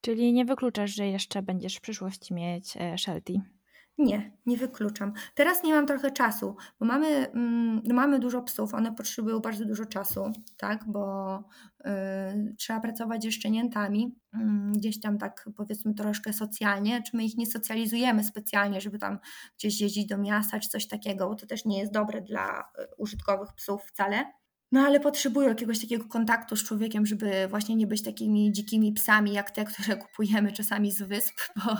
Czyli nie wykluczasz, że jeszcze będziesz w przyszłości mieć e, Sheltie? Nie, nie wykluczam. Teraz nie mam trochę czasu, bo mamy, mm, mamy dużo psów, one potrzebują bardzo dużo czasu, tak, bo y, trzeba pracować ze szczeniętami, y, gdzieś tam tak powiedzmy troszkę socjalnie, czy my ich nie socjalizujemy specjalnie, żeby tam gdzieś jeździć do miasta, czy coś takiego, bo to też nie jest dobre dla y, użytkowych psów wcale. No ale potrzebują jakiegoś takiego kontaktu z człowiekiem, żeby właśnie nie być takimi dzikimi psami, jak te, które kupujemy czasami z wysp, bo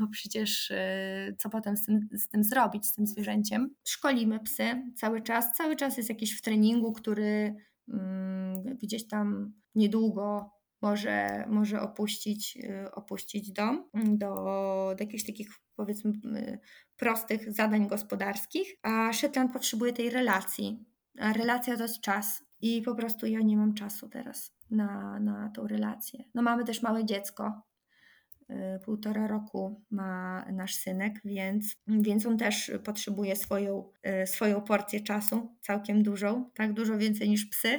bo przecież e, co potem z tym, z tym zrobić, z tym zwierzęciem. Szkolimy psy cały czas, cały czas jest jakiś w treningu, który mm, gdzieś tam niedługo może, może opuścić, e, opuścić dom do, do jakichś takich powiedzmy prostych zadań gospodarskich, a Shetland potrzebuje tej relacji. A relacja to jest czas i po prostu ja nie mam czasu teraz na, na tą relację. No mamy też małe dziecko, Y, półtora roku ma nasz synek, więc, więc on też potrzebuje swoją, y, swoją porcję czasu, całkiem dużą, tak dużo więcej niż psy,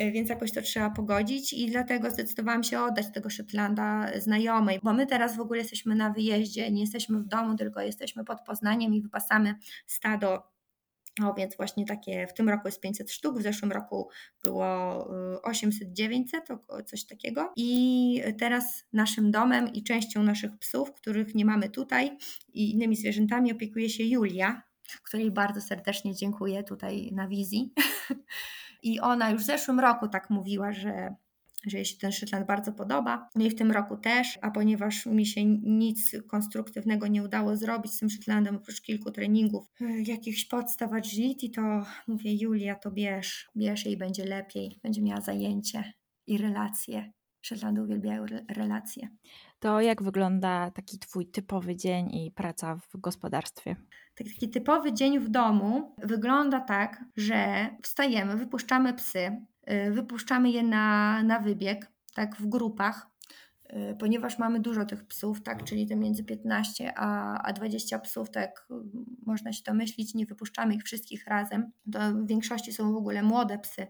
y, więc jakoś to trzeba pogodzić i dlatego zdecydowałam się oddać tego Szetlanda znajomej, bo my teraz w ogóle jesteśmy na wyjeździe, nie jesteśmy w domu, tylko jesteśmy pod Poznaniem i wypasamy stado o, więc właśnie takie w tym roku jest 500 sztuk, w zeszłym roku było 800-900, y, coś takiego. I teraz naszym domem i częścią naszych psów, których nie mamy tutaj, i innymi zwierzętami opiekuje się Julia, której bardzo serdecznie dziękuję tutaj na wizji. I ona już w zeszłym roku tak mówiła, że że jej się ten Szytland bardzo podoba. Mnie w tym roku też, a ponieważ mi się nic konstruktywnego nie udało zrobić z tym Szytlandem, oprócz kilku treningów, e, jakichś podstaw agility, to mówię Julia, to bierz, bierz i będzie lepiej, będzie miała zajęcie i relacje. Szytlandy uwielbiają relacje. To jak wygląda taki Twój typowy dzień i praca w gospodarstwie? Taki typowy dzień w domu wygląda tak, że wstajemy, wypuszczamy psy, Y, wypuszczamy je na, na wybieg, tak w grupach, y, ponieważ mamy dużo tych psów, tak, czyli te między 15 a, a 20 psów, tak można się domyślić, nie wypuszczamy ich wszystkich razem. To w większości są w ogóle młode psy,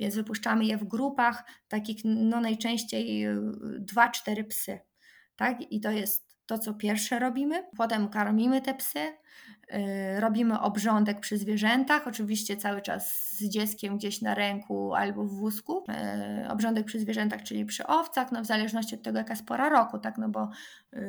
więc wypuszczamy je w grupach, takich no najczęściej 2-4 y, psy. Tak? I to jest to, co pierwsze robimy. Potem karmimy te psy, Y, robimy obrządek przy zwierzętach, oczywiście cały czas z dzieckiem gdzieś na ręku albo w wózku. Y, obrządek przy zwierzętach, czyli przy owcach, no w zależności od tego, jaka jest pora roku, tak, no bo yy,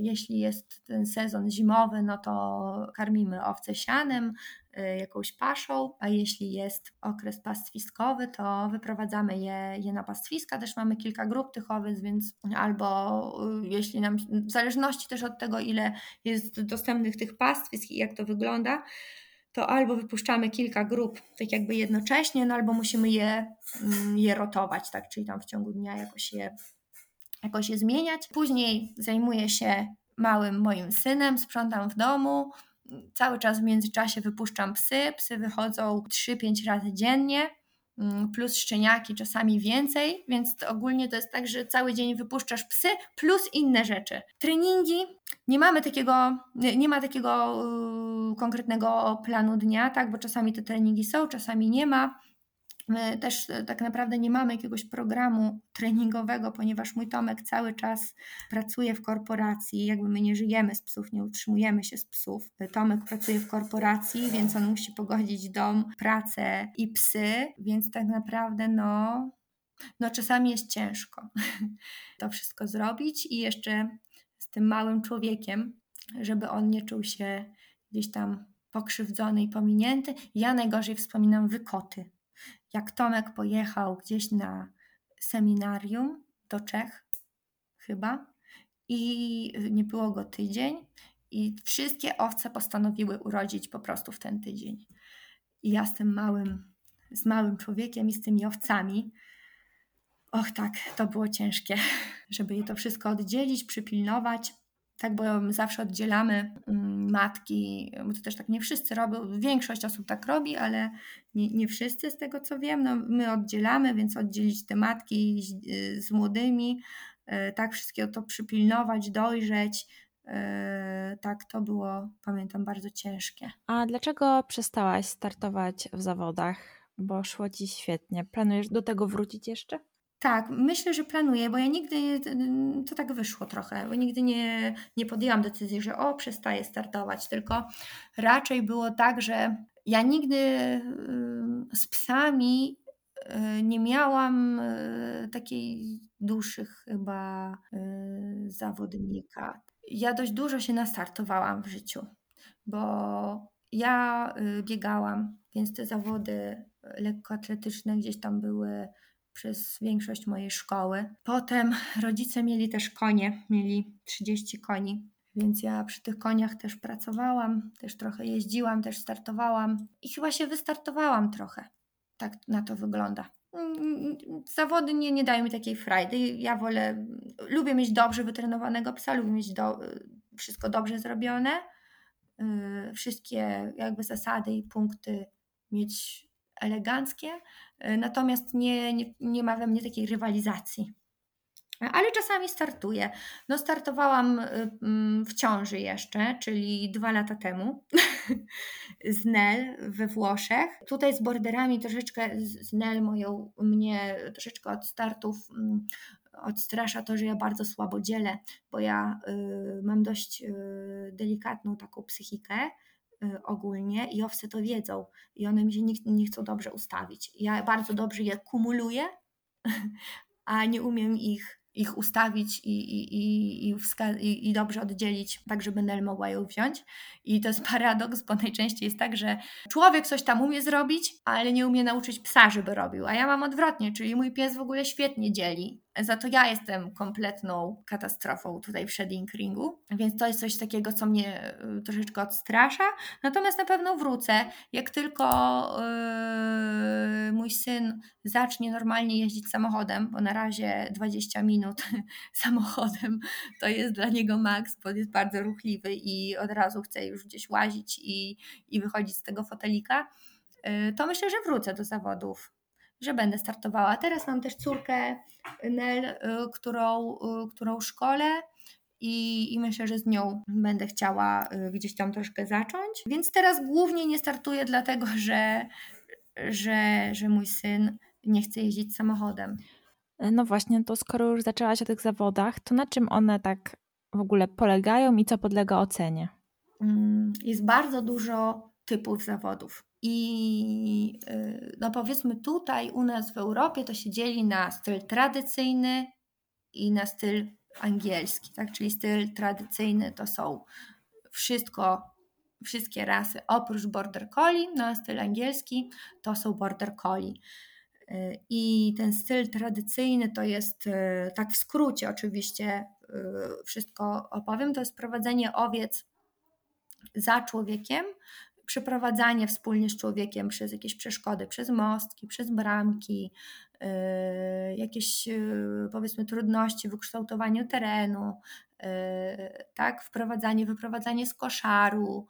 jeśli jest ten sezon zimowy, no to karmimy owce sianem, Y, jakąś paszą, a jeśli jest okres pastwiskowy, to wyprowadzamy je, je na pastwiska. Też mamy kilka grup tych owiec, więc albo y, jeśli nam, w zależności też od tego, ile jest dostępnych tych pastwisk i jak to wygląda, to albo wypuszczamy kilka grup tak jakby jednocześnie, no albo musimy je, mm, je rotować, tak, czyli tam w ciągu dnia jakoś je, jakoś je zmieniać. Później zajmuję się małym moim synem, sprzątam w domu, cały czas w międzyczasie wypuszczam psy. Psy wychodzą 3-5 razy dziennie, mm, plus szczeniaki, czasami więcej, więc to ogólnie to jest tak, że cały dzień wypuszczasz psy plus inne rzeczy. Treningi, nie mamy takiego, nie ma takiego yy, konkretnego planu dnia, tak, bo czasami te treningi są, czasami nie ma. My też e, tak naprawdę nie mamy jakiegoś programu treningowego, ponieważ mój Tomek cały czas pracuje w korporacji, jakby my nie żyjemy z psów, nie utrzymujemy się z psów. Tomek pracuje w korporacji, więc on musi pogodzić dom, pracę i psy, więc tak naprawdę no, no czasami jest ciężko to wszystko zrobić i jeszcze z tym małym człowiekiem, żeby on nie czuł się gdzieś tam pokrzywdzony i pominięty. Ja najgorzej wspominam wykoty jak Tomek pojechał gdzieś na seminarium do Czech, chyba, i nie było go tydzień, i wszystkie owce postanowiły urodzić po prostu w ten tydzień. I ja z tym małym, z małym człowiekiem i z tymi owcami, och tak, to było ciężkie, żeby je to wszystko oddzielić, przypilnować. Tak, bo my zawsze oddzielamy mm, matki, bo to też tak nie wszyscy robią, większość osób tak robi, ale nie, nie wszyscy z tego co wiem. No, my oddzielamy, więc oddzielić te matki z, y, z młodymi, y, tak wszystkiego to przypilnować, dojrzeć. Y, tak, to było, pamiętam, bardzo ciężkie. A dlaczego przestałaś startować w zawodach? Bo szło ci świetnie. Planujesz do tego wrócić jeszcze? Tak, myślę, że planuję, bo ja nigdy, to tak wyszło trochę, bo nigdy nie, nie podjęłam decyzji, że o, przestaję startować, tylko raczej było tak, że ja nigdy z psami y, nie miałam y, takiej dłuższych chyba y, zawodnika. Ja dość dużo się nastartowałam w życiu, bo ja biegałam, więc te zawody lekkoatletyczne gdzieś tam były przez większość mojej szkoły. Potem rodzice mieli też konie, mieli 30 koni, więc ja przy tych koniach też pracowałam, też trochę jeździłam, też startowałam i chyba się wystartowałam trochę. Tak na to wygląda. Zawody nie, nie dają mi takiej frajdy. Ja wolę, lubię mieć dobrze wytrenowanego psa, lubię mieć do, wszystko dobrze zrobione, yy, wszystkie jakby zasady i punkty mieć eleganckie, e, natomiast nie, nie, nie ma we mnie takiej rywalizacji. Ale czasami startuję. No, startowałam y, mm, w ciąży jeszcze, czyli dwa lata temu z Nel we Włoszech. Tutaj z borderami troszeczkę z Nel moją, mnie troszeczkę od startów mm, odstrasza to, że ja bardzo słabo dzielę, bo ja y, mam dość y, delikatną taką psychikę ogólnie i owce to wiedzą i one mi się nie, nie chcą dobrze ustawić. Ja bardzo dobrze je kumuluję, a nie umiem ich, ich ustawić i, i, i, i, i dobrze oddzielić, tak żeby Nel mogła ją wziąć. I to jest paradoks, bo najczęściej jest tak, że człowiek coś tam umie zrobić, ale nie umie nauczyć psa, żeby robił. A ja mam odwrotnie, czyli mój pies w ogóle świetnie dzieli za to ja jestem kompletną katastrofą tutaj w shedding ringu, więc to jest coś takiego, co mnie y, troszeczkę odstrasza. Natomiast na pewno wrócę, jak tylko yy, mój syn zacznie normalnie jeździć samochodem, bo na razie 20 minut samochodem to jest dla niego maks, bo jest bardzo ruchliwy i od razu chce już gdzieś łazić i, i wychodzić z tego fotelika, yy, to myślę, że wrócę do zawodów że będę startowała. Teraz mam też córkę Nel, y, którą, y, którą szkolę. I, I myślę, że z nią będę chciała y, gdzieś tam troszkę zacząć. Więc teraz głównie nie startuję, dlatego że, że, że mój syn nie chce jeździć samochodem. No właśnie, to skoro już zaczęłaś o tych zawodach, to na czym one tak w ogóle polegają i co podlega ocenie? Mm, jest bardzo dużo typów zawodów. I y, no powiedzmy tutaj u nas w Europie to się dzieli na styl tradycyjny i na styl angielski, tak? Czyli styl tradycyjny to są wszystko, wszystkie rasy oprócz border collie, no a styl angielski to są border collie. I ten styl tradycyjny to jest, y, tak w skrócie oczywiście wszystko opowiem, to jest prowadzenie owiec za człowiekiem, przeprowadzanie wspólnie z człowiekiem przez jakieś przeszkody, przez mostki, przez bramki, jakieś yy, powiedzmy trudności w ukształtowaniu terenu, yy, tak, wprowadzanie, wyprowadzanie z koszaru.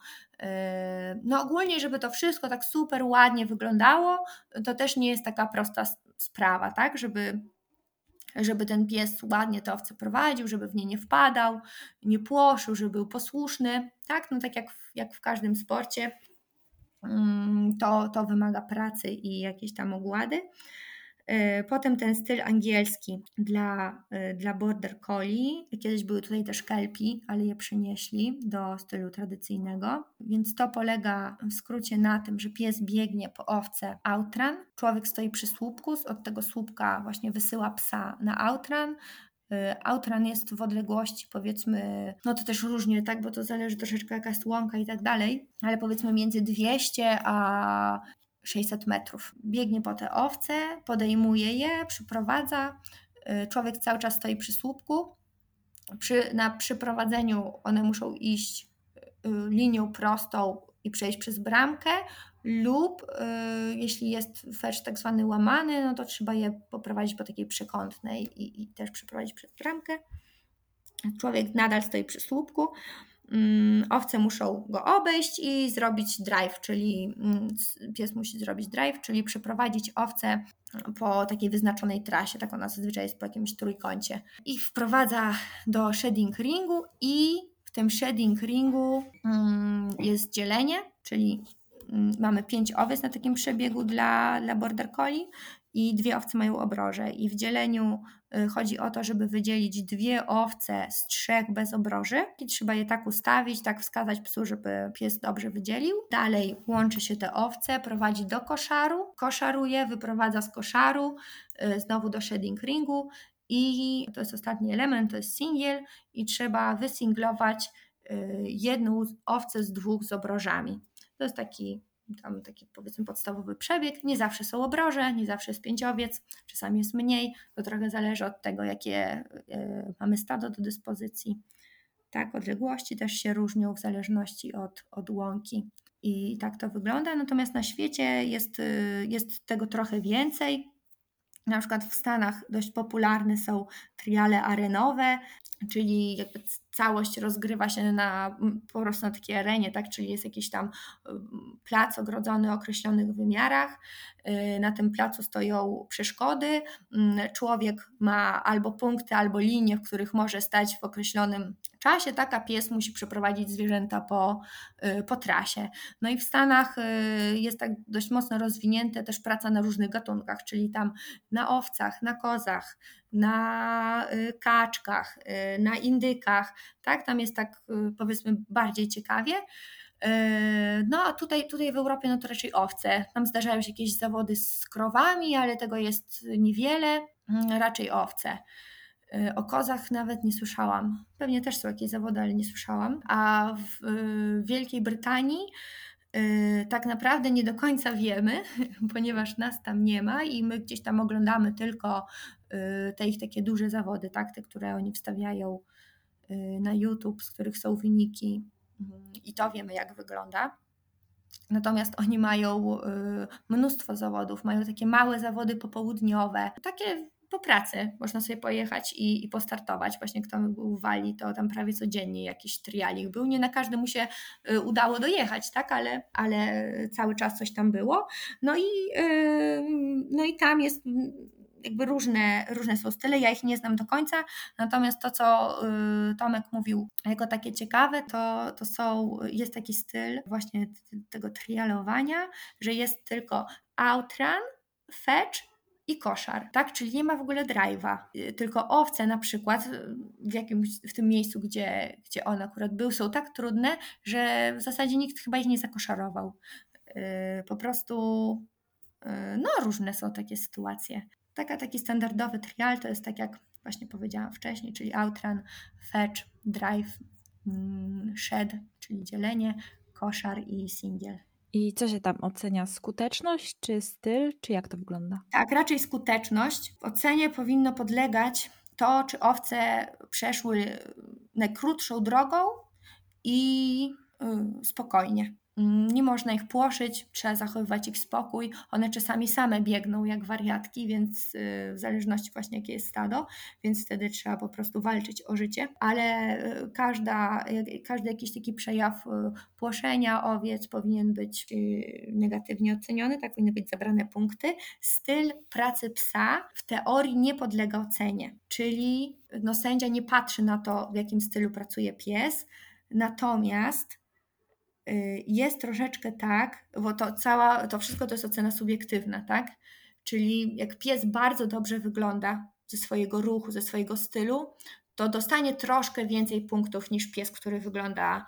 No ogólnie, żeby to wszystko tak super ładnie wyglądało, to też nie jest taka prosta sprawa, tak, żeby żeby ten pies ładnie te owce prowadził, żeby w nie nie wpadał, nie płoszył, żeby był posłuszny, tak? No tak jak w, jak w każdym sporcie, mm, to, to wymaga pracy i jakiejś tam ogłady. E, potem ten styl angielski dla, e, dla border collie. Kiedyś były tutaj też kelpi, ale je przenieśli do stylu tradycyjnego. Więc to polega w skrócie na tym, że pies biegnie po owce outran. Człowiek stoi przy słupku, od tego słupka właśnie wysyła psa na outran. E, outran jest w odległości powiedzmy, no to też różnie, tak, bo to zależy troszeczkę jaka jest łąka i tak dalej, ale powiedzmy między 200 a 600 metrów. Biegnie po te owce, podejmuje je, przyprowadza. Y, człowiek cały czas stoi przy słupku. Przy, na przyprowadzeniu one muszą iść y, linią prostą i przejść przez bramkę, lub y, jeśli jest fecz tak zwany łamany, no to trzeba je poprowadzić po takiej przekątnej i, i też przeprowadzić przez bramkę. Człowiek nadal stoi przy słupku. Mm, owce muszą go obejść i zrobić drive, czyli mm, pies musi zrobić drive, czyli przeprowadzić owce po takiej wyznaczonej trasie, tak ona zazwyczaj jest po jakimś trójkącie. I wprowadza do shedding ringu i w tym shedding ringu mm, jest dzielenie, czyli mamy pięć owiec na takim przebiegu dla, dla border collie i dwie owce mają obroże. I w dzieleniu y, chodzi o to, żeby wydzielić dwie owce z trzech bez obroży. I trzeba je tak ustawić, tak wskazać psu, żeby pies dobrze wydzielił. Dalej łączy się te owce, prowadzi do koszaru, koszaruje, wyprowadza z koszaru, y, znowu do shedding ringu i to jest ostatni element, to jest singiel i trzeba wysinglować y, jedną owcę z dwóch z obrożami. To jest taki tam taki powiedzmy podstawowy przebieg. Nie zawsze są obroże, nie zawsze jest pięciowiec, czasami jest mniej. To trochę zależy od tego, jakie y, mamy stado do dyspozycji. Tak, odległości też się różnią w zależności od, od łąki. I tak to wygląda. Natomiast na świecie jest, y, jest tego trochę więcej. Na przykład w Stanach dość popularne są triale arenowe, czyli jakby całość rozgrywa się na, po prostu na takiej arenie, tak? czyli jest jakiś tam plac ogrodzony o określonych wymiarach. Y, na tym placu stoją przeszkody. Człowiek ma albo punkty, albo linie, w których może stać w określonym czasie, tak, a pies musi przeprowadzić zwierzęta po, y, po trasie. No i w Stanach y, jest tak dość mocno rozwinięte też praca na różnych gatunkach, czyli tam na owcach, na kozach, na y, kaczkach, na indykach, tak, tam jest tak powiedzmy bardziej ciekawie. No a tutaj, tutaj w Europie no to raczej owce. Tam zdarzają się jakieś zawody z krowami, ale tego jest niewiele, mm, raczej owce. Y, o kozach nawet nie słyszałam. Pewnie też są jakieś zawody, ale nie słyszałam. A w y, Wielkiej Brytanii y, tak naprawdę nie do końca wiemy, ponieważ nas tam nie ma i my gdzieś tam oglądamy tylko te ich takie duże zawody, tak? te, które oni wstawiają na YouTube, z których są wyniki mm, i to wiemy, jak wygląda. Natomiast oni mają mnóstwo zawodów, mają takie małe zawody popołudniowe, takie po pracy można sobie pojechać i, i postartować. Właśnie kto był w Walii, to tam prawie codziennie jakiś trialik był. Nie na każdemu się y, udało dojechać, tak, ale, ale cały czas coś tam było. No i, yy, no i tam jest jakby różne, różne są style, ja ich nie znam do końca, natomiast to, co y, Tomek mówił jako takie ciekawe, to, to są, jest taki styl właśnie tego trialowania, że jest tylko outrun, fetch i koszar, tak? Czyli nie ma w ogóle drive'a, y, tylko owce na przykład y, w jakimś, w tym miejscu, gdzie, gdzie on akurat był, są tak trudne, że w zasadzie nikt chyba ich nie zakoszarował. Y, po prostu no różne są takie sytuacje. Taka, taki standardowy trial to jest tak jak właśnie powiedziałam wcześniej, czyli outrun, fetch, drive, mm, shed, czyli dzielenie, koszar i singiel. I co się tam ocenia? Skuteczność czy styl, czy jak to wygląda? Tak, raczej skuteczność. W ocenie powinno podlegać to, czy owce przeszły najkrótszą drogą i y, spokojnie. Nie można ich płoszyć, trzeba zachowywać ich spokój. One czasami same biegną jak wariatki, więc y, w zależności właśnie jakie jest stado, więc wtedy trzeba po prostu walczyć o życie. Ale y, każda, każdy jakiś taki przejaw y, płoszenia owiec powinien być negatywnie oceniony, tak powinny być zabrane punkty. Styl pracy psa w teorii nie podlega ocenie, czyli no, sędzia nie patrzy na to, w jakim stylu pracuje pies, natomiast jest troszeczkę tak, bo to cała, to wszystko to jest ocena subiektywna, tak? Czyli jak pies bardzo dobrze wygląda ze swojego ruchu, ze swojego stylu, to dostanie troszkę więcej punktów niż pies, który wygląda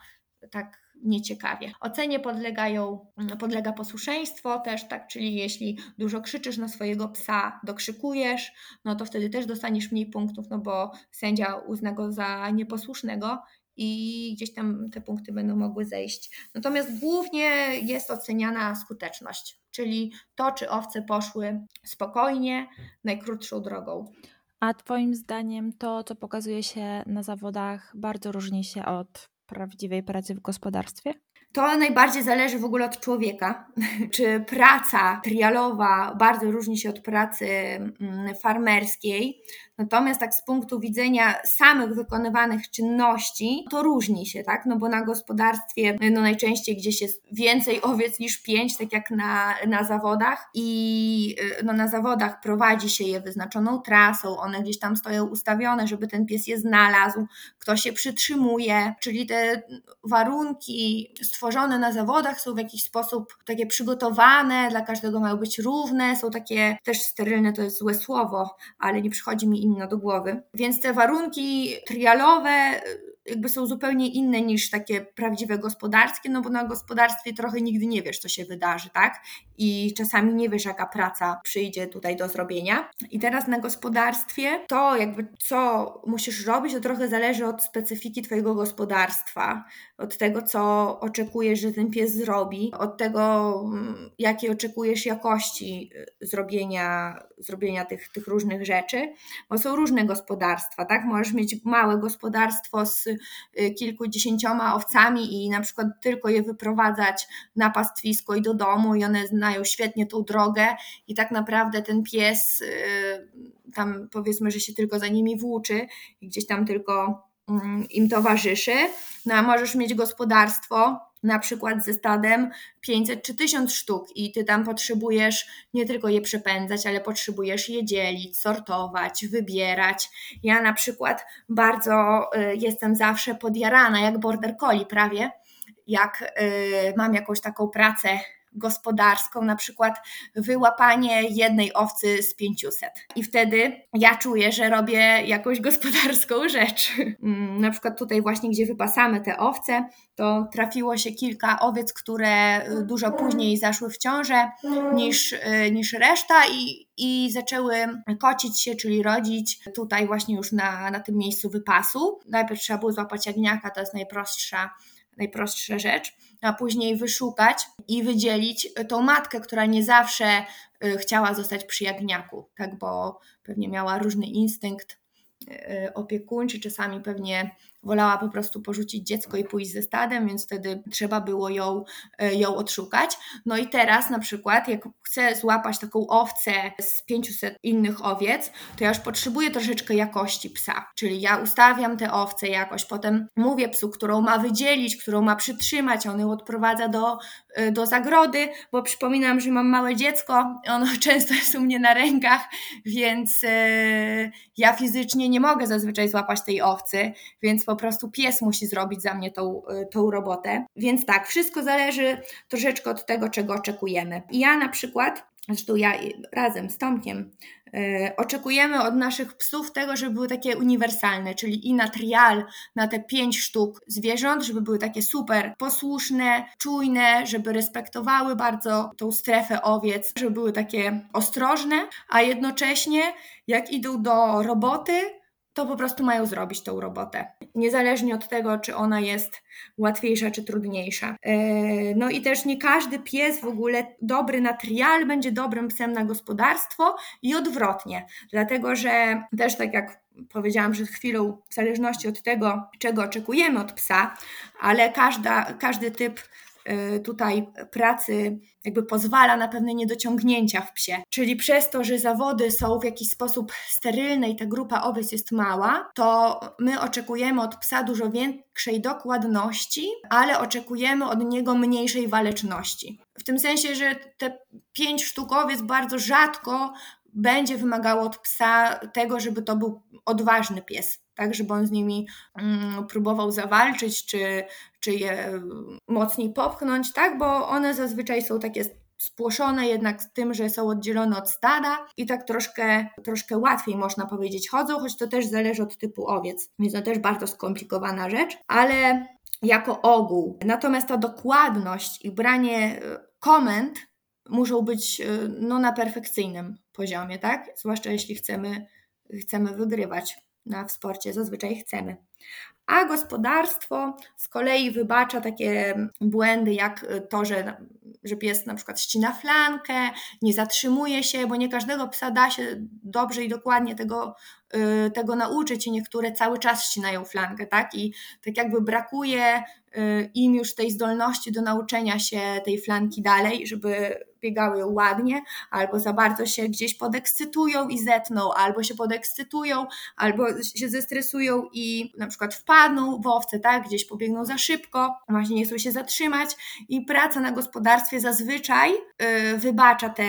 tak nieciekawie. Ocenie podlegają, podlega posłuszeństwo też, tak, czyli jeśli dużo krzyczysz na swojego psa, dokrzykujesz, no to wtedy też dostaniesz mniej punktów, no bo sędzia uzna go za nieposłusznego i gdzieś tam te punkty będą mogły zejść. Natomiast głównie jest oceniana skuteczność, czyli to, czy owce poszły spokojnie, najkrótszą drogą. A Twoim zdaniem to, co pokazuje się na zawodach, bardzo różni się od prawdziwej pracy w gospodarstwie? To najbardziej zależy w ogóle od człowieka. Czy praca trialowa bardzo różni się od pracy mm, farmerskiej, Natomiast tak z punktu widzenia samych wykonywanych czynności, to różni się, tak? No bo na gospodarstwie no najczęściej gdzieś jest więcej owiec niż pięć, tak jak na, na zawodach. I y, no na zawodach prowadzi się je wyznaczoną trasą, one gdzieś tam stoją ustawione, żeby ten pies je znalazł, kto się przytrzymuje, czyli te warunki na zawodach są w jakiś sposób takie przygotowane, dla każdego mają być równe, są takie też sterylne, to jest złe słowo, ale nie przychodzi mi inne do głowy. Więc te warunki trialowe jakby są zupełnie inne niż takie prawdziwe gospodarskie, no bo na gospodarstwie trochę nigdy nie wiesz, co się wydarzy, tak? I czasami nie wiesz, jaka praca przyjdzie tutaj do zrobienia. I teraz na gospodarstwie to jakby co musisz robić, to trochę zależy od specyfiki Twojego gospodarstwa, od tego, co oczekujesz, że ten pies zrobi, od tego, mm, jakiej oczekujesz jakości y, zrobienia, zrobienia tych, tych różnych rzeczy, bo są różne gospodarstwa, tak? Możesz mieć małe gospodarstwo z kilkudziesięcioma owcami i na przykład tylko je wyprowadzać na pastwisko i do domu i one znają świetnie tą drogę i tak naprawdę ten pies y, tam powiedzmy, że się tylko za nimi włóczy i gdzieś tam tylko mm, im towarzyszy. No a możesz mieć gospodarstwo, na przykład ze stadem 500 czy 1000 sztuk i ty tam potrzebujesz nie tylko je przepędzać, ale potrzebujesz je dzielić, sortować, wybierać. Ja na przykład bardzo y, jestem zawsze podjarana, jak border collie prawie, jak y, mam jakąś taką pracę gospodarską, na przykład wyłapanie jednej owcy z 500. I wtedy ja czuję, że robię jakąś gospodarską rzecz. Mm, na przykład tutaj właśnie, gdzie wypasamy te owce, to trafiło się kilka owiec, które y, dużo później zaszły w ciążę niż, y, niż reszta i, i zaczęły kocić się, czyli rodzić tutaj właśnie już na, na tym miejscu wypasu. Najpierw trzeba było złapać jagniaka, to jest najprostsza najprostsza rzecz, a później wyszukać i wydzielić tą matkę, która nie zawsze y, chciała zostać przy jagniaku, tak, bo pewnie miała różny instynkt y, opiekuńczy, czasami pewnie wolała po prostu porzucić dziecko i pójść ze stadem, więc wtedy trzeba było ją, e, ją odszukać. No i teraz na przykład, jak chcę złapać taką owcę z 500 innych owiec, to ja już potrzebuję troszeczkę jakości psa. Czyli ja ustawiam te owce jakoś, potem mówię psu, którą ma wydzielić, którą ma przytrzymać, on ją odprowadza do, e, do zagrody, bo przypominam, że mam małe dziecko, ono często jest u mnie na rękach, więc yy, ja fizycznie nie mogę zazwyczaj złapać tej owcy, więc po prostu pies musi zrobić za mnie tą, y, tą robotę. Więc tak, wszystko zależy troszeczkę od tego, czego oczekujemy. Ja na przykład, zresztą ja razem z Tomkiem, Yy, oczekujemy od naszych psów tego, żeby były takie uniwersalne, czyli i na trial, na te pięć sztuk zwierząt, żeby były takie super posłuszne, czujne, żeby respektowały bardzo tą strefę owiec, żeby były takie ostrożne, a jednocześnie jak idą do roboty, to po prostu mają zrobić tą robotę. Niezależnie od tego, czy ona jest łatwiejsza czy trudniejsza. E, no i też nie każdy pies w ogóle dobry na trial będzie dobrym psem na gospodarstwo i odwrotnie. Dlatego, że też tak jak powiedziałam przed chwilą, w zależności od tego, czego oczekujemy od psa, ale każda, każdy typ tutaj pracy jakby pozwala na pewne niedociągnięcia w psie. Czyli przez to, że zawody są w jakiś sposób sterylne i ta grupa owiec jest mała, to my oczekujemy od psa dużo większej dokładności, ale oczekujemy od niego mniejszej waleczności. W tym sensie, że te pięć sztuk owiec bardzo rzadko będzie wymagało od psa tego, żeby to był odważny pies, tak, żeby on z nimi mm, próbował zawalczyć, czy, czy je mocniej popchnąć, tak, bo one zazwyczaj są takie spłoszone jednak z tym, że są oddzielone od stada i tak troszkę, troszkę łatwiej można powiedzieć chodzą, choć to też zależy od typu owiec, więc to też bardzo skomplikowana rzecz, ale jako ogół. Natomiast ta dokładność i branie e, komend muszą być e, no, na perfekcyjnym poziomie, tak? Zwłaszcza jeśli chcemy, chcemy wygrywać na w sporcie, zazwyczaj chcemy. A gospodarstwo z kolei wybacza takie błędy, jak to, że, że pies na przykład ścina flankę, nie zatrzymuje się, bo nie każdego psa da się dobrze i dokładnie tego, y, tego nauczyć i niektóre cały czas ścinają flankę, tak? I tak jakby brakuje y, im już tej zdolności do nauczenia się tej flanki dalej, żeby biegały ładnie, albo za bardzo się gdzieś podekscytują i zetną, albo się podekscytują, albo się zestresują i na przykład wpadną w owce, tak, gdzieś pobiegną za szybko, właśnie nie chcą się zatrzymać i praca na gospodarstwie zazwyczaj yy, wybacza te,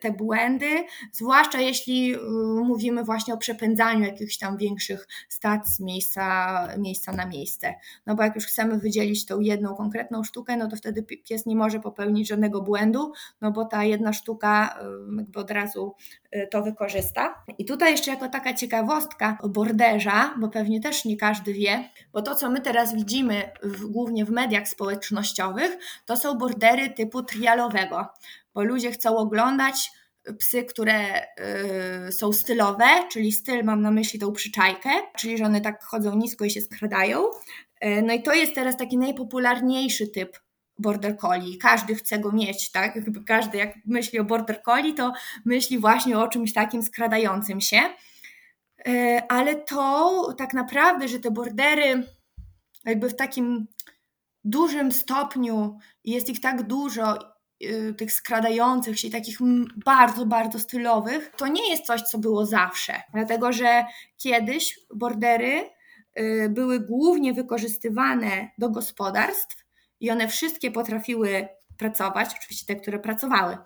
te błędy, zwłaszcza jeśli yy, mówimy właśnie o przepędzaniu jakichś tam większych stad z miejsca, miejsca na miejsce. No bo jak już chcemy wydzielić tą jedną konkretną sztukę, no to wtedy pies nie może popełnić żadnego błędu, no bo ta jedna sztuka jakby od razu y, to wykorzysta. I tutaj jeszcze jako taka ciekawostka o borderza, bo pewnie też nie każdy wie, bo to co my teraz widzimy w, głównie w mediach społecznościowych, to są bordery typu trialowego, bo ludzie chcą oglądać psy, które y, są stylowe, czyli styl mam na myśli tą przyczajkę, czyli że one tak chodzą nisko i się skradają. Y, no i to jest teraz taki najpopularniejszy typ border collie. Każdy chce go mieć, tak? Każdy jak myśli o border collie, to myśli właśnie o czymś takim skradającym się. Y, ale to tak naprawdę, że te bordery jakby w takim dużym stopniu jest ich tak dużo Y, tych skradających się, takich bardzo, bardzo stylowych, to nie jest coś, co było zawsze. Dlatego, że kiedyś bordery y, były głównie wykorzystywane do gospodarstw i one wszystkie potrafiły pracować, oczywiście te, które pracowały,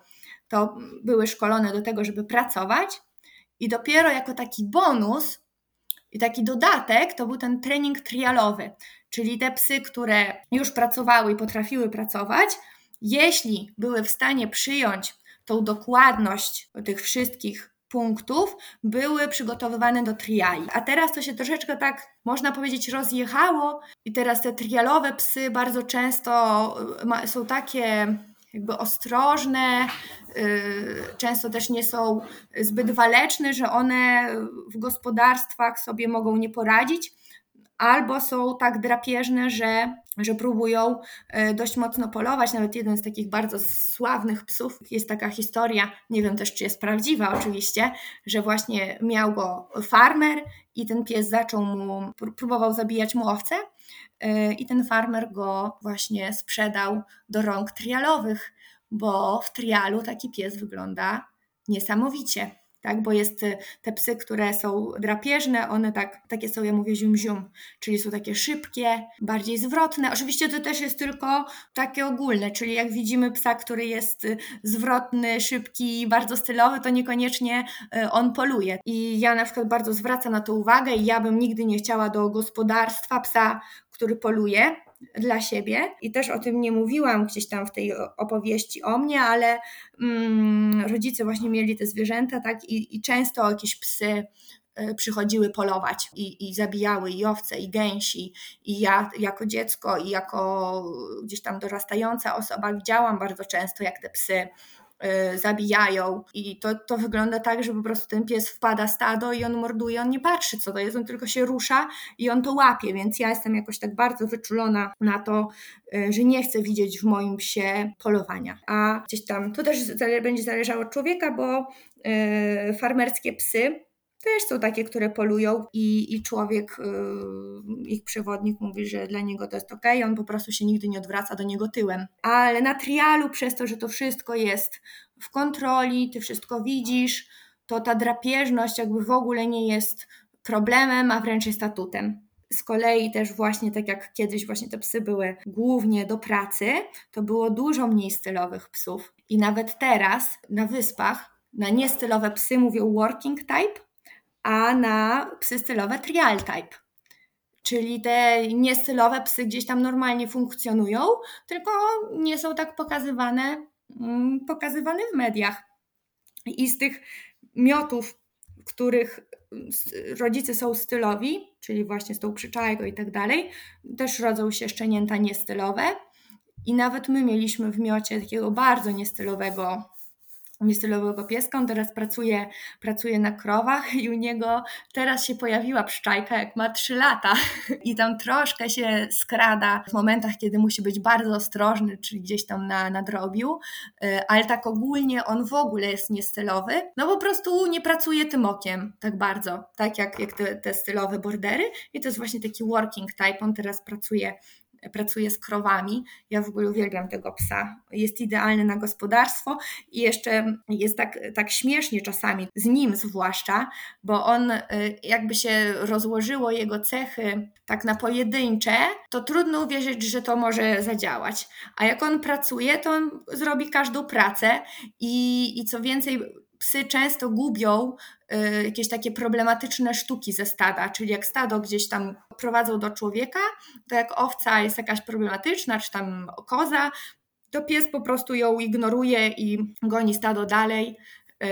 to były szkolone do tego, żeby pracować i dopiero jako taki bonus i taki dodatek to był ten trening trialowy, czyli te psy, które już pracowały i potrafiły pracować, jeśli były w stanie przyjąć tą dokładność tych wszystkich punktów, były przygotowywane do triali. A teraz to się troszeczkę tak, można powiedzieć, rozjechało i teraz te trialowe psy bardzo często y, są takie jakby ostrożne, y, często też nie są zbyt waleczne, że one w gospodarstwach sobie mogą nie poradzić albo są tak drapieżne, że, że próbują e, dość mocno polować. Nawet jeden z takich bardzo sławnych psów, jest taka historia, nie wiem też czy jest prawdziwa oczywiście, że właśnie miał go farmer i ten pies zaczął mu, próbował zabijać mu owce e, i ten farmer go właśnie sprzedał do rąk trialowych, bo w trialu taki pies wygląda niesamowicie tak? Bo jest y, te psy, które są drapieżne, one tak, takie są, ja mówię zium-zium, czyli są takie szybkie, bardziej zwrotne. Oczywiście to też jest tylko takie ogólne, czyli jak widzimy psa, który jest y, zwrotny, szybki, bardzo stylowy, to niekoniecznie y, on poluje. I ja na przykład bardzo zwracam na to uwagę i ja bym nigdy nie chciała do gospodarstwa psa, który poluje, dla siebie i też o tym nie mówiłam gdzieś tam w tej opowieści o mnie, ale mm, rodzice właśnie mieli te zwierzęta, tak, i, i często jakieś psy e, przychodziły polować i, i zabijały i owce, i gęsi. I ja jako dziecko i jako gdzieś tam dorastająca osoba widziałam bardzo często, jak te psy zabijają i to, to wygląda tak, że po prostu ten pies wpada stado i on morduje, on nie patrzy co to jest, on tylko się rusza i on to łapie, więc ja jestem jakoś tak bardzo wyczulona na to, y, że nie chcę widzieć w moim psie polowania. A gdzieś tam, to też będzie zależało od człowieka, bo y, farmerskie psy też są takie, które polują i, i człowiek, yy, ich przewodnik mówi, że dla niego to jest ok, on po prostu się nigdy nie odwraca do niego tyłem. Ale na trialu, przez to, że to wszystko jest w kontroli, ty wszystko widzisz, to ta drapieżność jakby w ogóle nie jest problemem, a wręcz jest statutem. Z kolei też właśnie tak jak kiedyś właśnie te psy były głównie do pracy, to było dużo mniej stylowych psów. I nawet teraz na wyspach na niestylowe psy mówią working type, a na psy stylowe trial type. Czyli te niestylowe psy gdzieś tam normalnie funkcjonują, tylko nie są tak pokazywane, mm, pokazywane w mediach. I z tych miotów, których rodzice są stylowi, czyli właśnie z tą przyczajką i tak dalej, też rodzą się szczenięta niestylowe. I nawet my mieliśmy w miocie takiego bardzo niestylowego niestylowego pieska. On teraz pracuje, pracuje na krowach i u niego teraz się pojawiła pszczajka, jak ma 3 lata i tam troszkę się skrada w momentach, kiedy musi być bardzo ostrożny, czyli gdzieś tam na, na drobiu, y, ale tak ogólnie on w ogóle jest niestylowy, no po prostu nie pracuje tym okiem tak bardzo, tak jak, jak te, te stylowe bordery i to jest właśnie taki working type, on teraz pracuje pracuje z krowami. Ja w ogóle uwielbiam tego psa. Jest idealny na gospodarstwo i jeszcze jest tak, tak śmiesznie czasami, z nim zwłaszcza, bo on y, jakby się rozłożyło jego cechy tak na pojedyncze, to trudno uwierzyć, że to może zadziałać. A jak on pracuje, to on zrobi każdą pracę i, i co więcej, psy często gubią y, jakieś takie problematyczne sztuki ze stada, czyli jak stado gdzieś tam prowadzą do człowieka, to jak owca jest jakaś problematyczna, czy tam koza, to pies po prostu ją ignoruje i goni stado dalej,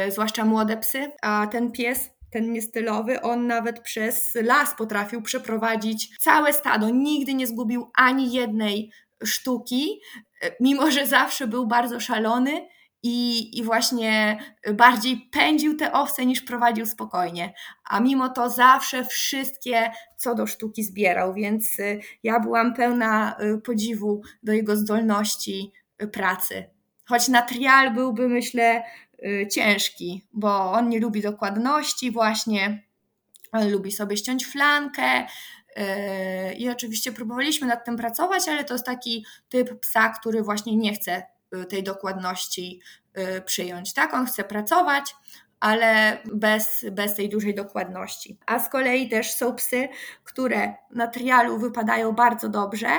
y, zwłaszcza młode psy, a ten pies ten niestylowy, on nawet przez las potrafił przeprowadzić całe stado, nigdy nie zgubił ani jednej sztuki, y, mimo że zawsze był bardzo szalony i, i właśnie bardziej pędził te owce niż prowadził spokojnie. A mimo to zawsze wszystkie co do sztuki zbierał, więc y, ja byłam pełna y, podziwu do jego zdolności y, pracy. Choć na trial byłby, myślę, ciężki, bo on nie lubi dokładności, właśnie. On lubi sobie ściąć flankę, i oczywiście próbowaliśmy nad tym pracować, ale to jest taki typ psa, który właśnie nie chce Y, tej dokładności y, przyjąć. Tak, on chce pracować, ale bez, bez tej dużej dokładności. A z kolei też są psy, które na trialu wypadają bardzo dobrze,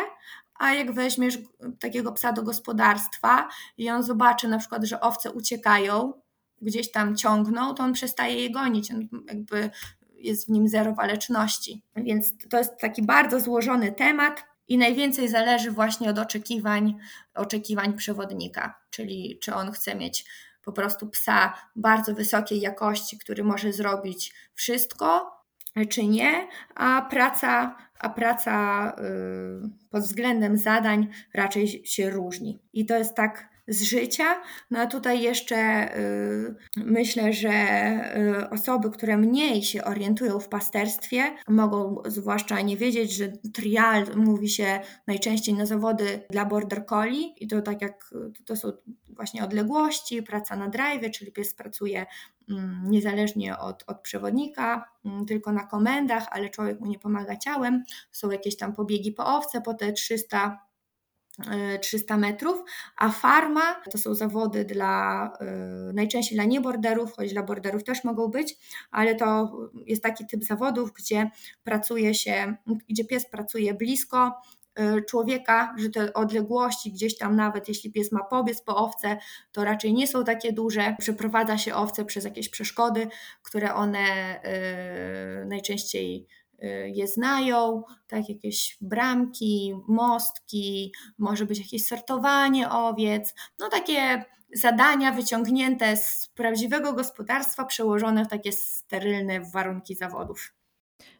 a jak weźmiesz takiego psa do gospodarstwa i on zobaczy na przykład, że owce uciekają, gdzieś tam ciągną, to on przestaje je gonić. On jakby jest w nim zero waleczności. Więc to jest taki bardzo złożony temat i najwięcej zależy właśnie od oczekiwań, oczekiwań przewodnika, czyli czy on chce mieć po prostu psa bardzo wysokiej jakości, który może zrobić wszystko, czy nie, a praca, a praca yy, pod względem zadań raczej się różni. I to jest tak z życia. No a tutaj jeszcze y, myślę, że y, osoby, które mniej się orientują w pasterstwie, mogą zwłaszcza nie wiedzieć, że trial mówi się najczęściej na zawody dla border collie i to tak jak to są właśnie odległości, praca na drive, czyli pies pracuje mm, niezależnie od, od przewodnika, mm, tylko na komendach, ale człowiek mu nie pomaga ciałem. Są jakieś tam pobiegi po owce, po te 300 300 metrów, a farma to są zawody dla y, najczęściej dla nieborderów, choć dla borderów też mogą być, ale to jest taki typ zawodów, gdzie pracuje się, gdzie pies pracuje blisko y, człowieka, że te odległości gdzieś tam nawet jeśli pies ma pobiec po owce, to raczej nie są takie duże. Przeprowadza się owce przez jakieś przeszkody, które one najczęściej je znają, tak, jakieś bramki, mostki, może być jakieś sortowanie owiec, no takie zadania wyciągnięte z prawdziwego gospodarstwa, przełożone w takie sterylne warunki zawodów.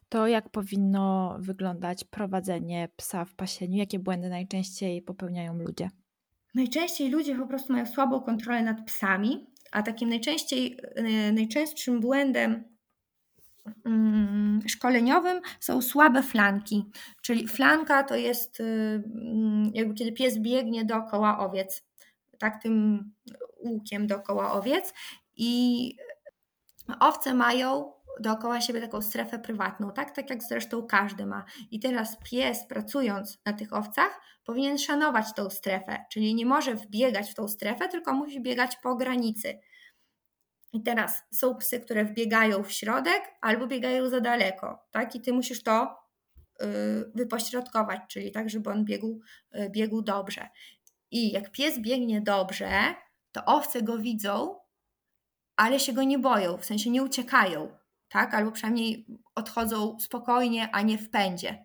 To jak powinno wyglądać prowadzenie psa w pasieniu? Jakie błędy najczęściej popełniają ludzie? Najczęściej ludzie po prostu mają słabą kontrolę nad psami, a takim najczęściej, y, najczęstszym błędem szkoleniowym są słabe flanki, czyli flanka to jest y, mm, jakby kiedy pies biegnie dookoła owiec, tak tym łukiem dookoła owiec i owce mają dookoła siebie taką strefę prywatną, tak? Tak jak zresztą każdy ma. I teraz pies pracując na tych owcach powinien szanować tą strefę, czyli nie może wbiegać w tą strefę, tylko musi biegać po granicy. I teraz są psy, które wbiegają w środek albo biegają za daleko, tak? I ty musisz to y, wypośrodkować, czyli tak, żeby on biegł, y, biegł dobrze. I jak pies biegnie dobrze, to owce go widzą, ale się go nie boją, w sensie nie uciekają, tak? Albo przynajmniej odchodzą spokojnie, a nie w pędzie.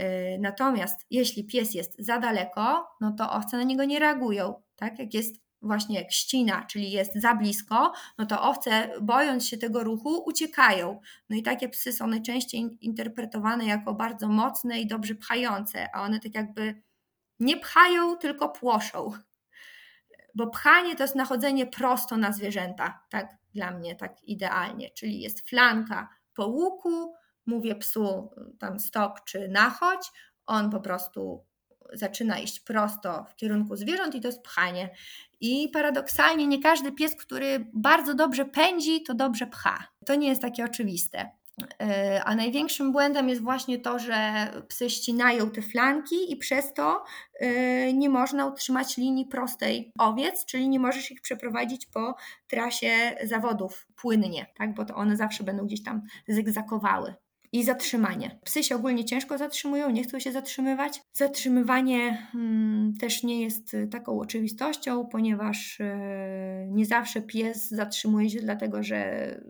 Y, natomiast jeśli pies jest za daleko, no to owce na niego nie reagują, tak? Jak jest właśnie ścina, czyli jest za blisko, no to owce, bojąc się tego ruchu, uciekają. No i takie psy są najczęściej interpretowane jako bardzo mocne i dobrze pchające, a one tak jakby nie pchają, tylko płoszą. Bo pchanie to jest nachodzenie prosto na zwierzęta, tak dla mnie, tak idealnie, czyli jest flanka po łuku, mówię psu tam stop czy nachodź, on po prostu zaczyna iść prosto w kierunku zwierząt i to jest pchanie. I paradoksalnie nie każdy pies, który bardzo dobrze pędzi, to dobrze pcha. To nie jest takie oczywiste. E, a największym błędem jest właśnie to, że psy ścinają te flanki i przez to e, nie można utrzymać linii prostej owiec, czyli nie możesz ich przeprowadzić po trasie zawodów płynnie, tak? bo to one zawsze będą gdzieś tam zygzakowały i zatrzymanie. Psy się ogólnie ciężko zatrzymują, nie chcą się zatrzymywać. Zatrzymywanie hmm, też nie jest y, taką oczywistością, ponieważ yy, nie zawsze pies zatrzymuje się dlatego, że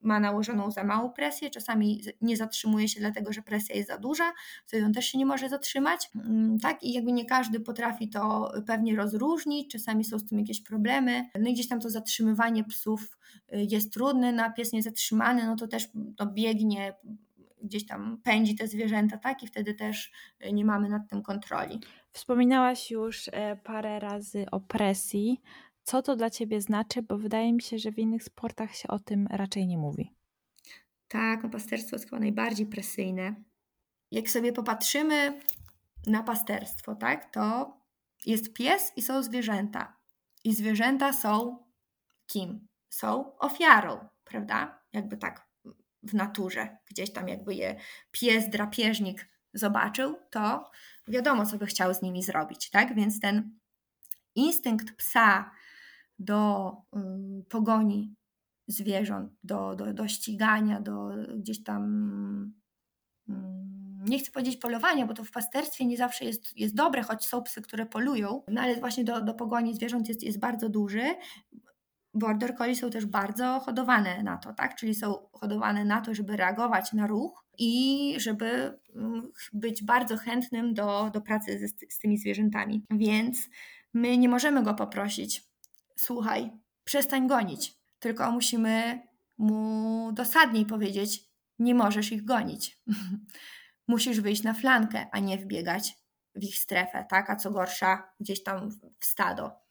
ma nałożoną za małą presję, czasami nie zatrzymuje się dlatego, że presja jest za duża, wtedy on też się nie może zatrzymać. Yy, tak, i jakby nie każdy potrafi to pewnie rozróżnić, czasami są z tym jakieś problemy. No i gdzieś tam to zatrzymywanie psów y, jest trudne, no pies niezatrzymany, no to też no, biegnie gdzieś tam pędzi te zwierzęta, tak? I wtedy też e, nie mamy nad tym kontroli. Wspominałaś już e, parę razy o presji. Co to dla Ciebie znaczy? Bo wydaje mi się, że w innych sportach się o tym raczej nie mówi. Tak, no pasterstwo jest chyba najbardziej presyjne. Jak sobie popatrzymy na pasterstwo, tak, to jest pies i są zwierzęta. I zwierzęta są kim? Są ofiarą, prawda? Jakby tak w naturze, gdzieś tam jakby je pies, drapieżnik zobaczył, to wiadomo, co by chciał z nimi zrobić, tak? Więc ten instynkt psa do y, pogoni zwierząt, do, do, do ścigania, do gdzieś tam y, nie chcę powiedzieć polowania, bo to w pasterstwie nie zawsze jest, jest dobre, choć są psy, które polują, no ale właśnie do, do pogoni zwierząt jest, jest bardzo duży, Border Collie są też bardzo hodowane na to, tak? Czyli są hodowane na to, żeby reagować na ruch i żeby mm, być bardzo chętnym do, do pracy z, z tymi zwierzętami. Więc my nie możemy go poprosić, słuchaj, przestań gonić, tylko musimy mu dosadniej powiedzieć, nie możesz ich gonić. Musisz wyjść na flankę, a nie wbiegać w ich strefę, tak? A co gorsza, gdzieś tam w stado.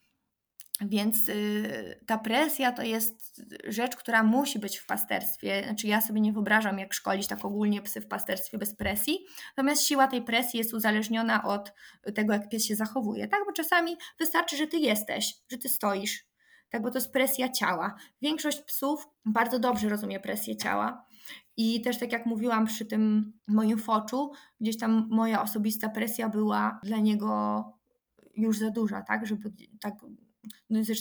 Więc y, ta presja to jest rzecz, która musi być w pasterstwie. Znaczy, ja sobie nie wyobrażam, jak szkolić tak ogólnie psy w pasterstwie bez presji. Natomiast siła tej presji jest uzależniona od tego, jak pies się zachowuje. Tak, bo czasami wystarczy, że ty jesteś, że ty stoisz. Tak, bo to jest presja ciała. Większość psów bardzo dobrze rozumie presję ciała. I też tak jak mówiłam przy tym moim foczu, gdzieś tam moja osobista presja była dla niego już za duża, tak, żeby tak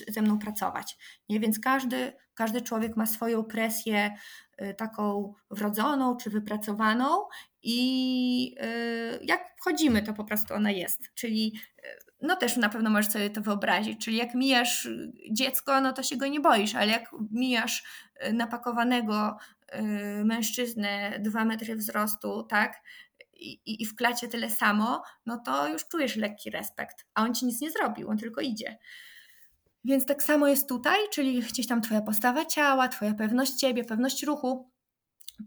ze mną pracować. Nie? Więc każdy, każdy człowiek ma swoją presję y, taką wrodzoną czy wypracowaną i y, jak wchodzimy, to po prostu ona jest. Czyli y, no też na pewno możesz sobie to wyobrazić, czyli jak mijasz dziecko, no to się go nie boisz, ale jak mijasz napakowanego mężczyznę dwa metry wzrostu, tak, i, i w klacie tyle samo, no to już czujesz lekki respekt, a on ci nic nie zrobił, on tylko idzie. Więc tak samo jest tutaj, czyli gdzieś tam Twoja postawa ciała, Twoja pewność ciebie, pewność ruchu.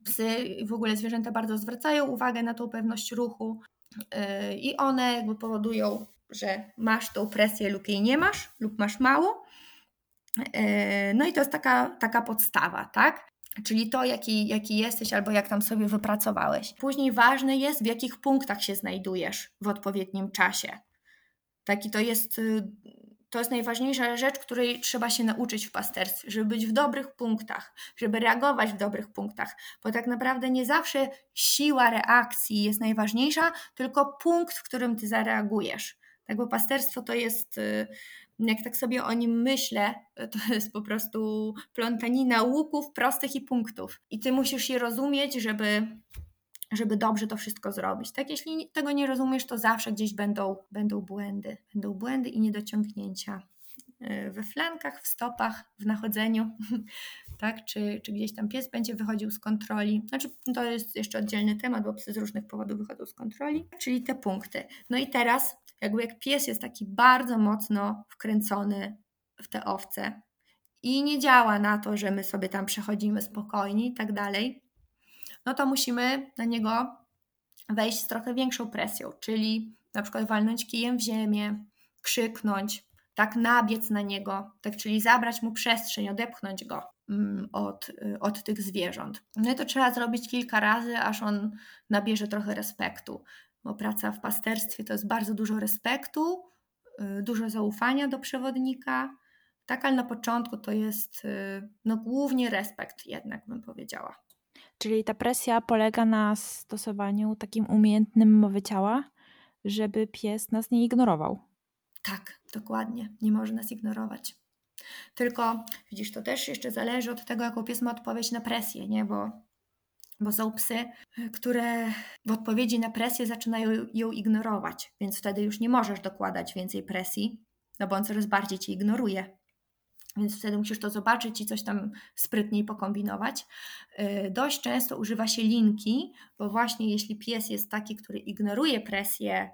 Psy i w ogóle zwierzęta bardzo zwracają uwagę na tą pewność ruchu yy, i one jakby powodują, że masz tą presję lub jej nie masz, lub masz mało. Yy, no i to jest taka, taka podstawa, tak? Czyli to, jaki, jaki jesteś albo jak tam sobie wypracowałeś. Później ważne jest, w jakich punktach się znajdujesz w odpowiednim czasie. Taki to jest y, to jest najważniejsza rzecz, której trzeba się nauczyć w pasterstwie, żeby być w dobrych punktach, żeby reagować w dobrych punktach, bo tak naprawdę nie zawsze siła reakcji jest najważniejsza, tylko punkt, w którym ty zareagujesz. Tak, bo pasterstwo to jest, y, jak tak sobie o nim myślę, to jest po prostu plątanina łuków prostych i punktów. I ty musisz je rozumieć, żeby żeby dobrze to wszystko zrobić. Tak, jeśli tego nie rozumiesz, to zawsze gdzieś będą, będą błędy, będą błędy i niedociągnięcia e, we flankach, w stopach, w nachodzeniu, tak, czy, czy gdzieś tam pies będzie wychodził z kontroli. Znaczy, to jest jeszcze oddzielny temat, bo psy z różnych powodów wychodzą z kontroli, czyli te punkty. No i teraz, jakby jak pies jest taki bardzo mocno wkręcony w te owce i nie działa na to, że my sobie tam przechodzimy spokojnie i tak dalej, no to musimy na niego wejść z trochę większą presją, czyli na przykład walnąć kijem w ziemię, krzyknąć, tak nabiec na niego, tak, czyli zabrać mu przestrzeń, odepchnąć go mm, od, od tych zwierząt. No i to trzeba zrobić kilka razy, aż on nabierze trochę respektu, bo praca w pasterstwie to jest bardzo dużo respektu, y, dużo zaufania do przewodnika, tak, ale na początku to jest y, no, głównie respekt jednak, bym powiedziała. Czyli ta presja polega na stosowaniu takim umiejętnym mowy ciała, żeby pies nas nie ignorował. Tak, dokładnie. Nie może nas ignorować. Tylko widzisz, to też jeszcze zależy od tego, jaką pies ma odpowiedź na presję, nie? Bo, bo są psy, które w odpowiedzi na presję zaczynają ją ignorować, więc wtedy już nie możesz dokładać więcej presji, no bo on coraz bardziej cię ignoruje. Więc wtedy musisz to zobaczyć i coś tam sprytniej pokombinować. Y, dość często używa się linki, bo właśnie jeśli pies jest taki, który ignoruje presję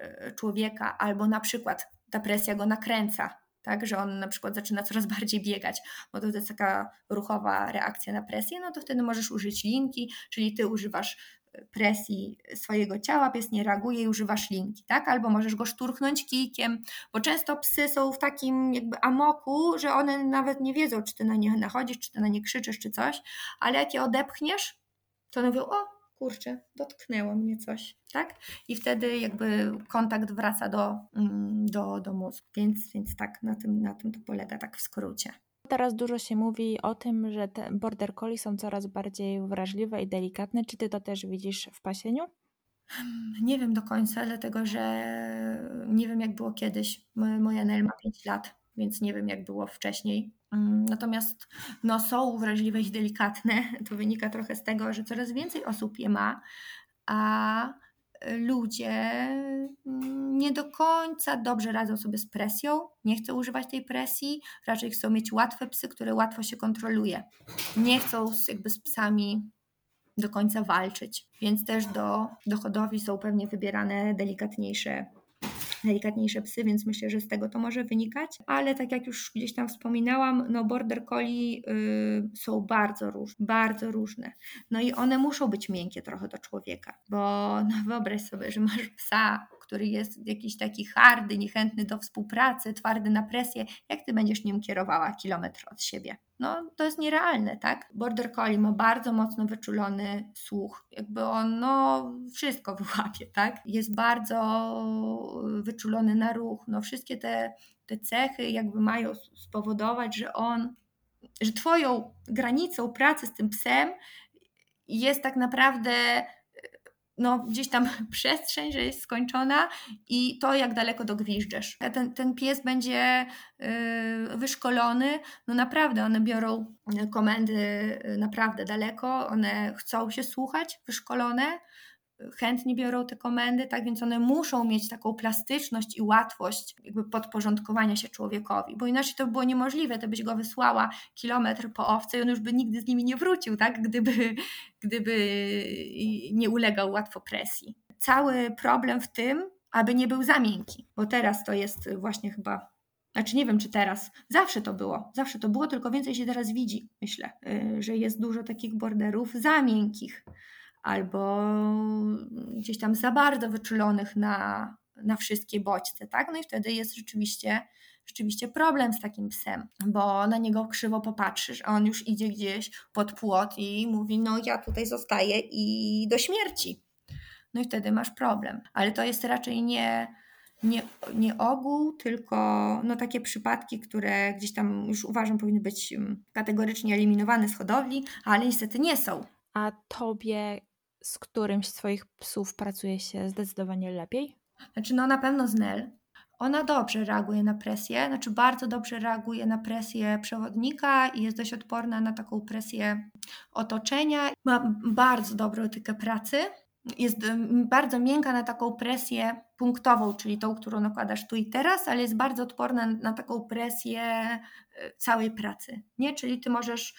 y, człowieka, albo na przykład ta presja go nakręca, tak, że on na przykład zaczyna coraz bardziej biegać, bo to jest taka ruchowa reakcja na presję, no to wtedy możesz użyć linki, czyli ty używasz presji swojego ciała, pies nie reaguje i używasz linki, tak? Albo możesz go szturchnąć kijkiem, bo często psy są w takim jakby amoku, że one nawet nie wiedzą, czy ty na nie nachodzisz, czy ty na nie krzyczysz, czy coś, ale jak je odepchniesz, to one mówią, o, kurczę, dotknęło mnie coś, tak? I wtedy jakby kontakt wraca do, mm, do, do mózgu. Więc, więc tak, na tym, na tym to polega tak w skrócie. Teraz dużo się mówi o tym, że te border collie są coraz bardziej wrażliwe i delikatne. Czy ty to też widzisz w pasieniu? Hmm, nie wiem do końca, dlatego że nie wiem jak było kiedyś. Moja Nel ma 5 lat, więc nie wiem jak było wcześniej. Mm, natomiast no, są wrażliwe i delikatne. To wynika trochę z tego, że coraz więcej osób je ma, a ludzie mm, nie do końca dobrze radzą sobie z presją, nie chcą używać tej presji, raczej chcą mieć łatwe psy, które łatwo się kontroluje. Nie chcą jakby z psami do końca walczyć, więc też do, do hodowli są pewnie wybierane delikatniejsze delikatniejsze psy, więc myślę, że z tego to może wynikać. Ale tak jak już gdzieś tam wspominałam, no border collie y, są bardzo różne, bardzo różne. No i one muszą być miękkie trochę do człowieka, bo no wyobraź sobie, że masz psa, który jest jakiś taki hardy, niechętny do współpracy, twardy na presję, jak ty będziesz nim kierowała kilometr od siebie? No, to jest nierealne, tak? Border Collie ma bardzo mocno wyczulony słuch, jakby on no, wszystko wyłapie, tak? Jest bardzo wyczulony na ruch, no wszystkie te, te cechy jakby mają spowodować, że on, że twoją granicą pracy z tym psem jest tak naprawdę no, gdzieś tam przestrzeń, że jest skończona i to, jak daleko dogwiżdżesz. Ten, ten pies będzie yy, wyszkolony, no naprawdę, one biorą komendy y, naprawdę daleko, one chcą się słuchać, wyszkolone, chętnie biorą te komendy, tak więc one muszą mieć taką plastyczność i łatwość jakby podporządkowania się człowiekowi, bo inaczej to by było niemożliwe, to byś go wysłała kilometr po owce i on już by nigdy z nimi nie wrócił, tak, gdyby, gdyby nie ulegał łatwo presji. Cały problem w tym, aby nie był za miękki, bo teraz to jest właśnie chyba znaczy nie wiem, czy teraz. Zawsze to było. Zawsze to było, tylko więcej się teraz widzi, myślę, y, że jest dużo takich borderów za miękkich albo gdzieś tam za bardzo wyczulonych na, na wszystkie bodźce, tak? No i wtedy jest rzeczywiście, rzeczywiście problem z takim psem, bo na niego krzywo popatrzysz, a on już idzie gdzieś pod płot i mówi, no ja tutaj zostaję i do śmierci. No i wtedy masz problem. Ale to jest raczej nie, nie, nie ogół, tylko no, takie przypadki, które gdzieś tam już uważam powinny być mm, kategorycznie eliminowane z hodowli, ale niestety nie są. A tobie z którymś z Twoich psów pracuje się zdecydowanie lepiej? Znaczy, no na pewno z Nel. Ona dobrze reaguje na presję, znaczy bardzo dobrze reaguje na presję przewodnika i jest dość odporna na taką presję otoczenia. Ma bardzo dobrą etykę pracy. Jest bardzo miękka na taką presję punktową, czyli tą, którą nakładasz tu i teraz, ale jest bardzo odporna na taką presję e, całej pracy. Nie? Czyli ty możesz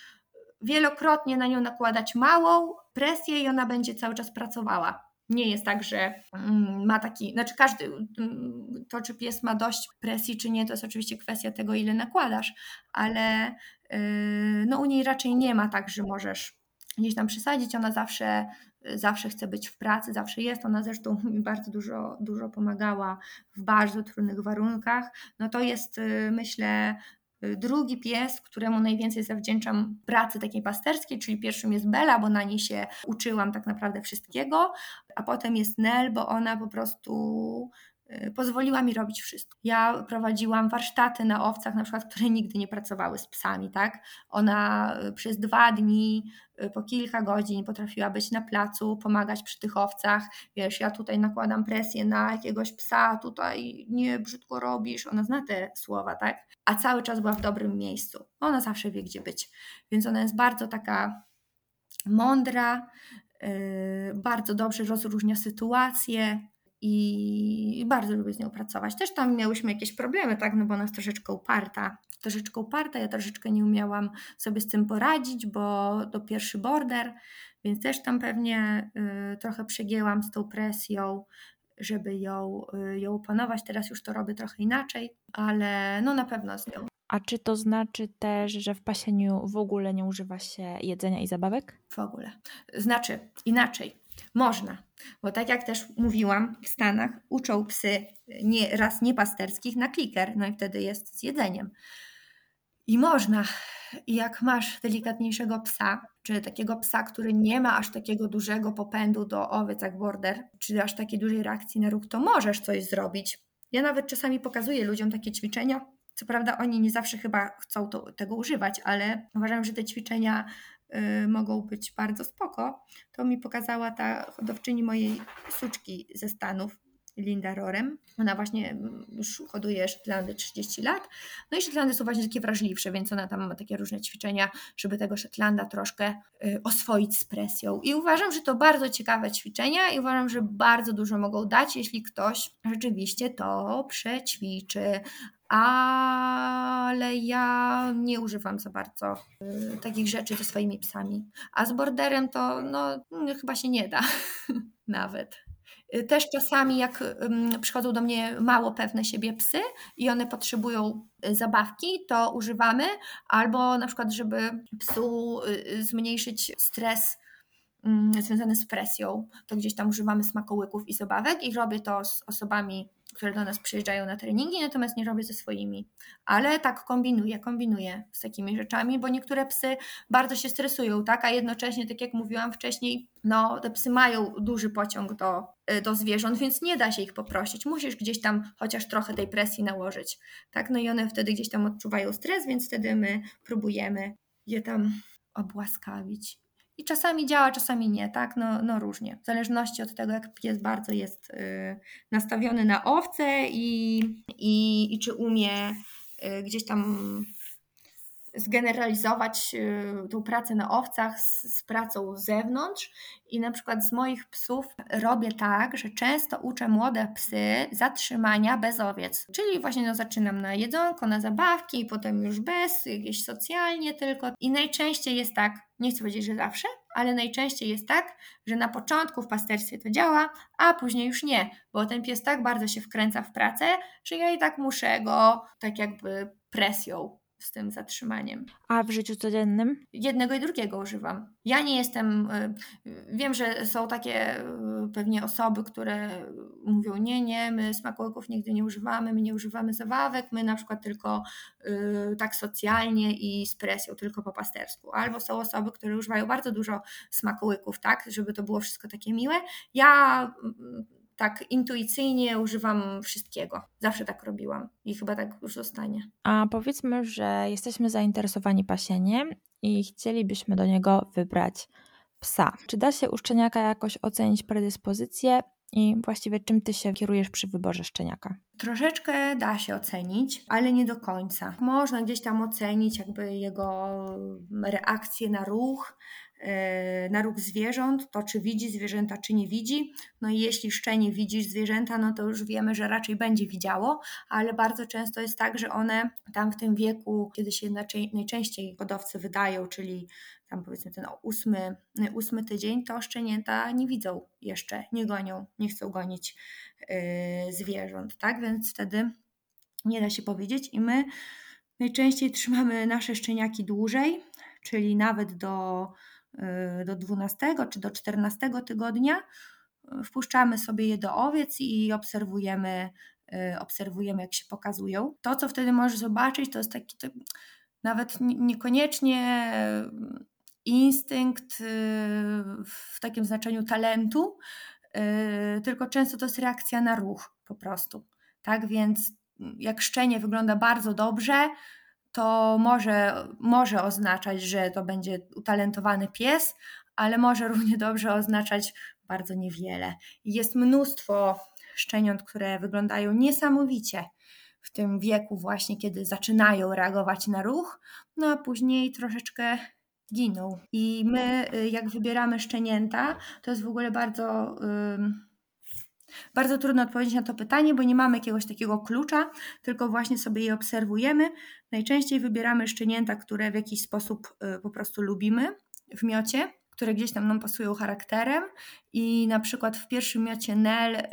wielokrotnie na nią nakładać małą presję i ona będzie cały czas pracowała. Nie jest tak, że mm, ma taki, znaczy każdy, mm, to czy pies ma dość presji, czy nie, to jest oczywiście kwestia tego, ile nakładasz, ale yy, no u niej raczej nie ma tak, że możesz gdzieś tam przesadzić, ona zawsze, zawsze chce być w pracy, zawsze jest, ona zresztą mi bardzo dużo, dużo pomagała w bardzo trudnych warunkach, no to jest yy, myślę Drugi pies, któremu najwięcej zawdzięczam pracy takiej pasterskiej, czyli pierwszym jest Bela, bo na niej się uczyłam tak naprawdę wszystkiego, a potem jest Nel, bo ona po prostu pozwoliła mi robić wszystko. Ja prowadziłam warsztaty na owcach, na przykład, które nigdy nie pracowały z psami, tak? Ona y, przez dwa dni, y, po kilka godzin potrafiła być na placu, pomagać przy tych owcach. Wiesz, ja tutaj nakładam presję na jakiegoś psa, tutaj nie brzydko robisz. Ona zna te słowa, tak? A cały czas była w dobrym miejscu. Ona zawsze wie, gdzie być. Więc ona jest bardzo taka mądra, bardzo dobrze rozróżnia sytuacje, i bardzo lubię z nią pracować. Też tam miałyśmy jakieś problemy, tak, no bo ona jest troszeczkę uparta. Troszeczkę uparta, ja troszeczkę nie umiałam sobie z tym poradzić, bo to pierwszy border, więc też tam pewnie y, trochę przegięłam z tą presją, żeby ją, y, ją opanować. Teraz już to robię trochę inaczej, ale no na pewno z nią. A czy to znaczy też, że w pasieniu w ogóle nie używa się jedzenia i zabawek? W ogóle. Znaczy inaczej. Można, bo tak jak też mówiłam, w Stanach uczą psy nie, raz niepasterskich na kliker, no i wtedy jest z jedzeniem. I można, jak masz delikatniejszego psa, czy takiego psa, który nie ma aż takiego dużego popędu do owiec jak border, czy aż takiej dużej reakcji na ruch, to możesz coś zrobić. Ja nawet czasami pokazuję ludziom takie ćwiczenia. Co prawda, oni nie zawsze chyba chcą to, tego używać, ale uważam, że te ćwiczenia mogą być bardzo spoko, to mi pokazała ta hodowczyni mojej suczki ze Stanów, Linda Rorem. Ona właśnie mm, już hoduje Szetlandy 30 lat. No i Szetlandy są właśnie takie wrażliwsze, więc ona tam ma takie różne ćwiczenia, żeby tego Szetlanda troszkę y, oswoić z presją. I uważam, że to bardzo ciekawe ćwiczenia i uważam, że bardzo dużo mogą dać, jeśli ktoś rzeczywiście to przećwiczy ale ja nie używam za bardzo y, takich rzeczy ze swoimi psami. A z borderem to no, chyba się nie da nawet. Y, też czasami, jak przychodzą do mnie mało pewne siebie psy i one potrzebują y, zabawki, to używamy, albo na przykład, żeby psu zmniejszyć stres związany z presją, to gdzieś tam używamy smakołyków i zabawek i robię to z osobami które do nas przyjeżdżają na treningi, natomiast nie robię ze swoimi. Ale tak kombinuję, kombinuję z takimi rzeczami, bo niektóre psy bardzo się stresują, tak? A jednocześnie, tak jak mówiłam wcześniej, no te psy mają duży pociąg do, y, do zwierząt, więc nie da się ich poprosić. Musisz gdzieś tam chociaż trochę tej presji nałożyć, tak? No i one wtedy gdzieś tam odczuwają stres, więc wtedy my próbujemy je tam obłaskawić. I czasami działa, czasami nie, tak? No, no różnie. W zależności od tego, jak pies bardzo jest y, nastawiony na owce i, i, i czy umie y, gdzieś tam zgeneralizować y, tą pracę na owcach z, z, pracą z zewnątrz i na przykład z moich psów robię tak, że często uczę młode psy zatrzymania bez owiec. Czyli właśnie no, zaczynam na jedzonko, na zabawki, potem już bez, jakieś socjalnie tylko. I najczęściej jest tak, nie chcę powiedzieć, że zawsze, ale najczęściej jest tak, że na początku w pasterstwie to działa, a później już nie, bo ten pies tak bardzo się wkręca w pracę, że ja i tak muszę go tak jakby presją z tym zatrzymaniem. A w życiu codziennym? Jednego i drugiego używam. Ja nie jestem. Y, wiem, że są takie y, pewnie osoby, które mówią: Nie, nie, my smakołyków nigdy nie używamy, my nie używamy zabawek, my na przykład tylko y, tak socjalnie i z presją, tylko po pastersku. Albo są osoby, które używają bardzo dużo smakołyków, tak, żeby to było wszystko takie miłe. Ja mm, tak intuicyjnie używam wszystkiego. Zawsze tak robiłam i chyba tak już zostanie. A powiedzmy, że jesteśmy zainteresowani pasieniem i chcielibyśmy do niego wybrać psa. Czy da się u szczeniaka jakoś ocenić predyspozycję i właściwie czym ty się kierujesz przy wyborze szczeniaka? Troszeczkę da się ocenić, ale nie do końca. Można gdzieś tam ocenić jakby jego reakcję na ruch, na ruch zwierząt, to czy widzi zwierzęta, czy nie widzi. No i jeśli szczenie widzi zwierzęta, no to już wiemy, że raczej będzie widziało, ale bardzo często jest tak, że one tam w tym wieku, kiedy się najczęściej hodowcy wydają, czyli tam powiedzmy ten ósmy, ósmy tydzień, to szczenięta nie widzą jeszcze, nie gonią, nie chcą gonić yy, zwierząt, tak? Więc wtedy nie da się powiedzieć i my najczęściej trzymamy nasze szczeniaki dłużej, czyli nawet do do 12 czy do 14 tygodnia. Wpuszczamy sobie je do owiec i obserwujemy, y, obserwujemy jak się pokazują. To, co wtedy możesz zobaczyć, to jest taki to nawet niekoniecznie instynkt y, w takim znaczeniu talentu, tylko często to jest reakcja na ruch po prostu. Tak więc jak szczenie wygląda bardzo dobrze, to może, może oznaczać, że to będzie utalentowany pies, ale może równie dobrze oznaczać bardzo niewiele. Jest mnóstwo szczeniąt, które wyglądają niesamowicie w tym wieku, właśnie kiedy zaczynają reagować na ruch, no a później troszeczkę giną. I my, y, jak wybieramy szczenięta, to jest w ogóle bardzo. Yy, bardzo trudno odpowiedzieć na to pytanie, bo nie mamy jakiegoś takiego klucza, tylko właśnie sobie je obserwujemy. Najczęściej wybieramy szczenięta, które w jakiś sposób y, po prostu lubimy w miocie które gdzieś tam nam pasują charakterem i na przykład w pierwszym miocie Nel y,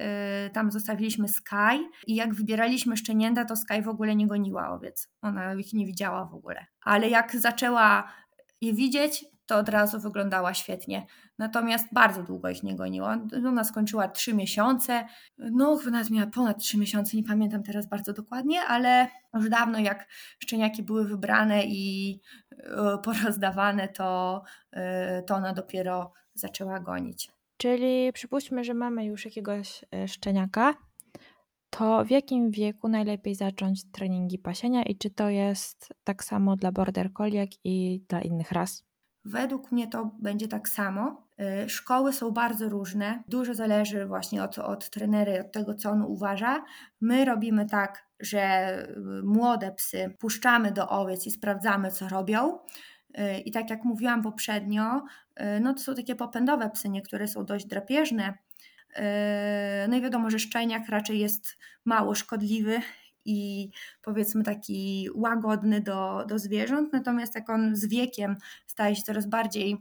tam zostawiliśmy Sky i jak wybieraliśmy szczenięta, to Sky w ogóle nie goniła owiec. Ona ich nie widziała w ogóle. Ale jak zaczęła je widzieć, to od razu wyglądała świetnie. Natomiast bardzo długo ich nie goniła. Ona skończyła 3 miesiące. No, chyba miała ponad 3 miesiące, nie pamiętam teraz bardzo dokładnie, ale już dawno jak szczeniaki były wybrane i e, porozdawane, to, e, to ona dopiero zaczęła gonić. Czyli przypuśćmy, że mamy już jakiegoś e, szczeniaka, to w jakim wieku najlepiej zacząć treningi pasienia i czy to jest tak samo dla border collie, jak i dla innych ras? Według mnie to będzie tak samo. Y, szkoły są bardzo różne, dużo zależy właśnie od, od trenery, od tego, co on uważa. My robimy tak, że y, młode psy puszczamy do owiec i sprawdzamy, co robią. Y, I tak jak mówiłam poprzednio, no to są takie popędowe psy, niektóre są dość drapieżne. No i wiadomo, że szczeniak raczej jest mało szkodliwy i powiedzmy taki łagodny do, do zwierząt, natomiast jak on z wiekiem staje się coraz bardziej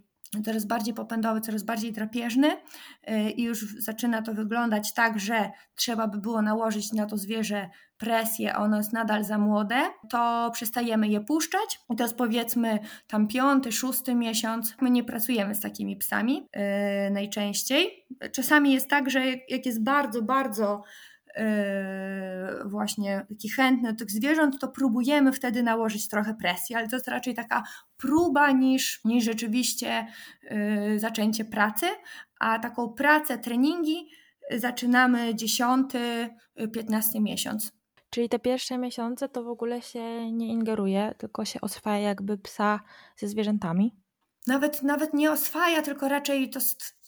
coraz bardziej popędowy, coraz bardziej drapieżny y, i już zaczyna to wyglądać tak, że trzeba by było nałożyć na to zwierzę presję, a ono jest nadal za młode, to przestajemy je puszczać i to jest powiedzmy tam piąty, szósty miesiąc. My nie pracujemy z takimi psami yy, najczęściej. Czasami jest tak, że jak jest bardzo, bardzo właśnie taki chętny do tych zwierząt, to próbujemy wtedy nałożyć trochę presji, ale to jest raczej taka próba niż, niż rzeczywiście yy, zaczęcie pracy, a taką pracę, treningi zaczynamy 10-15 miesiąc. Czyli te pierwsze miesiące to w ogóle się nie ingeruje, tylko się oswaja jakby psa ze zwierzętami? Nawet, nawet nie oswaja, tylko raczej to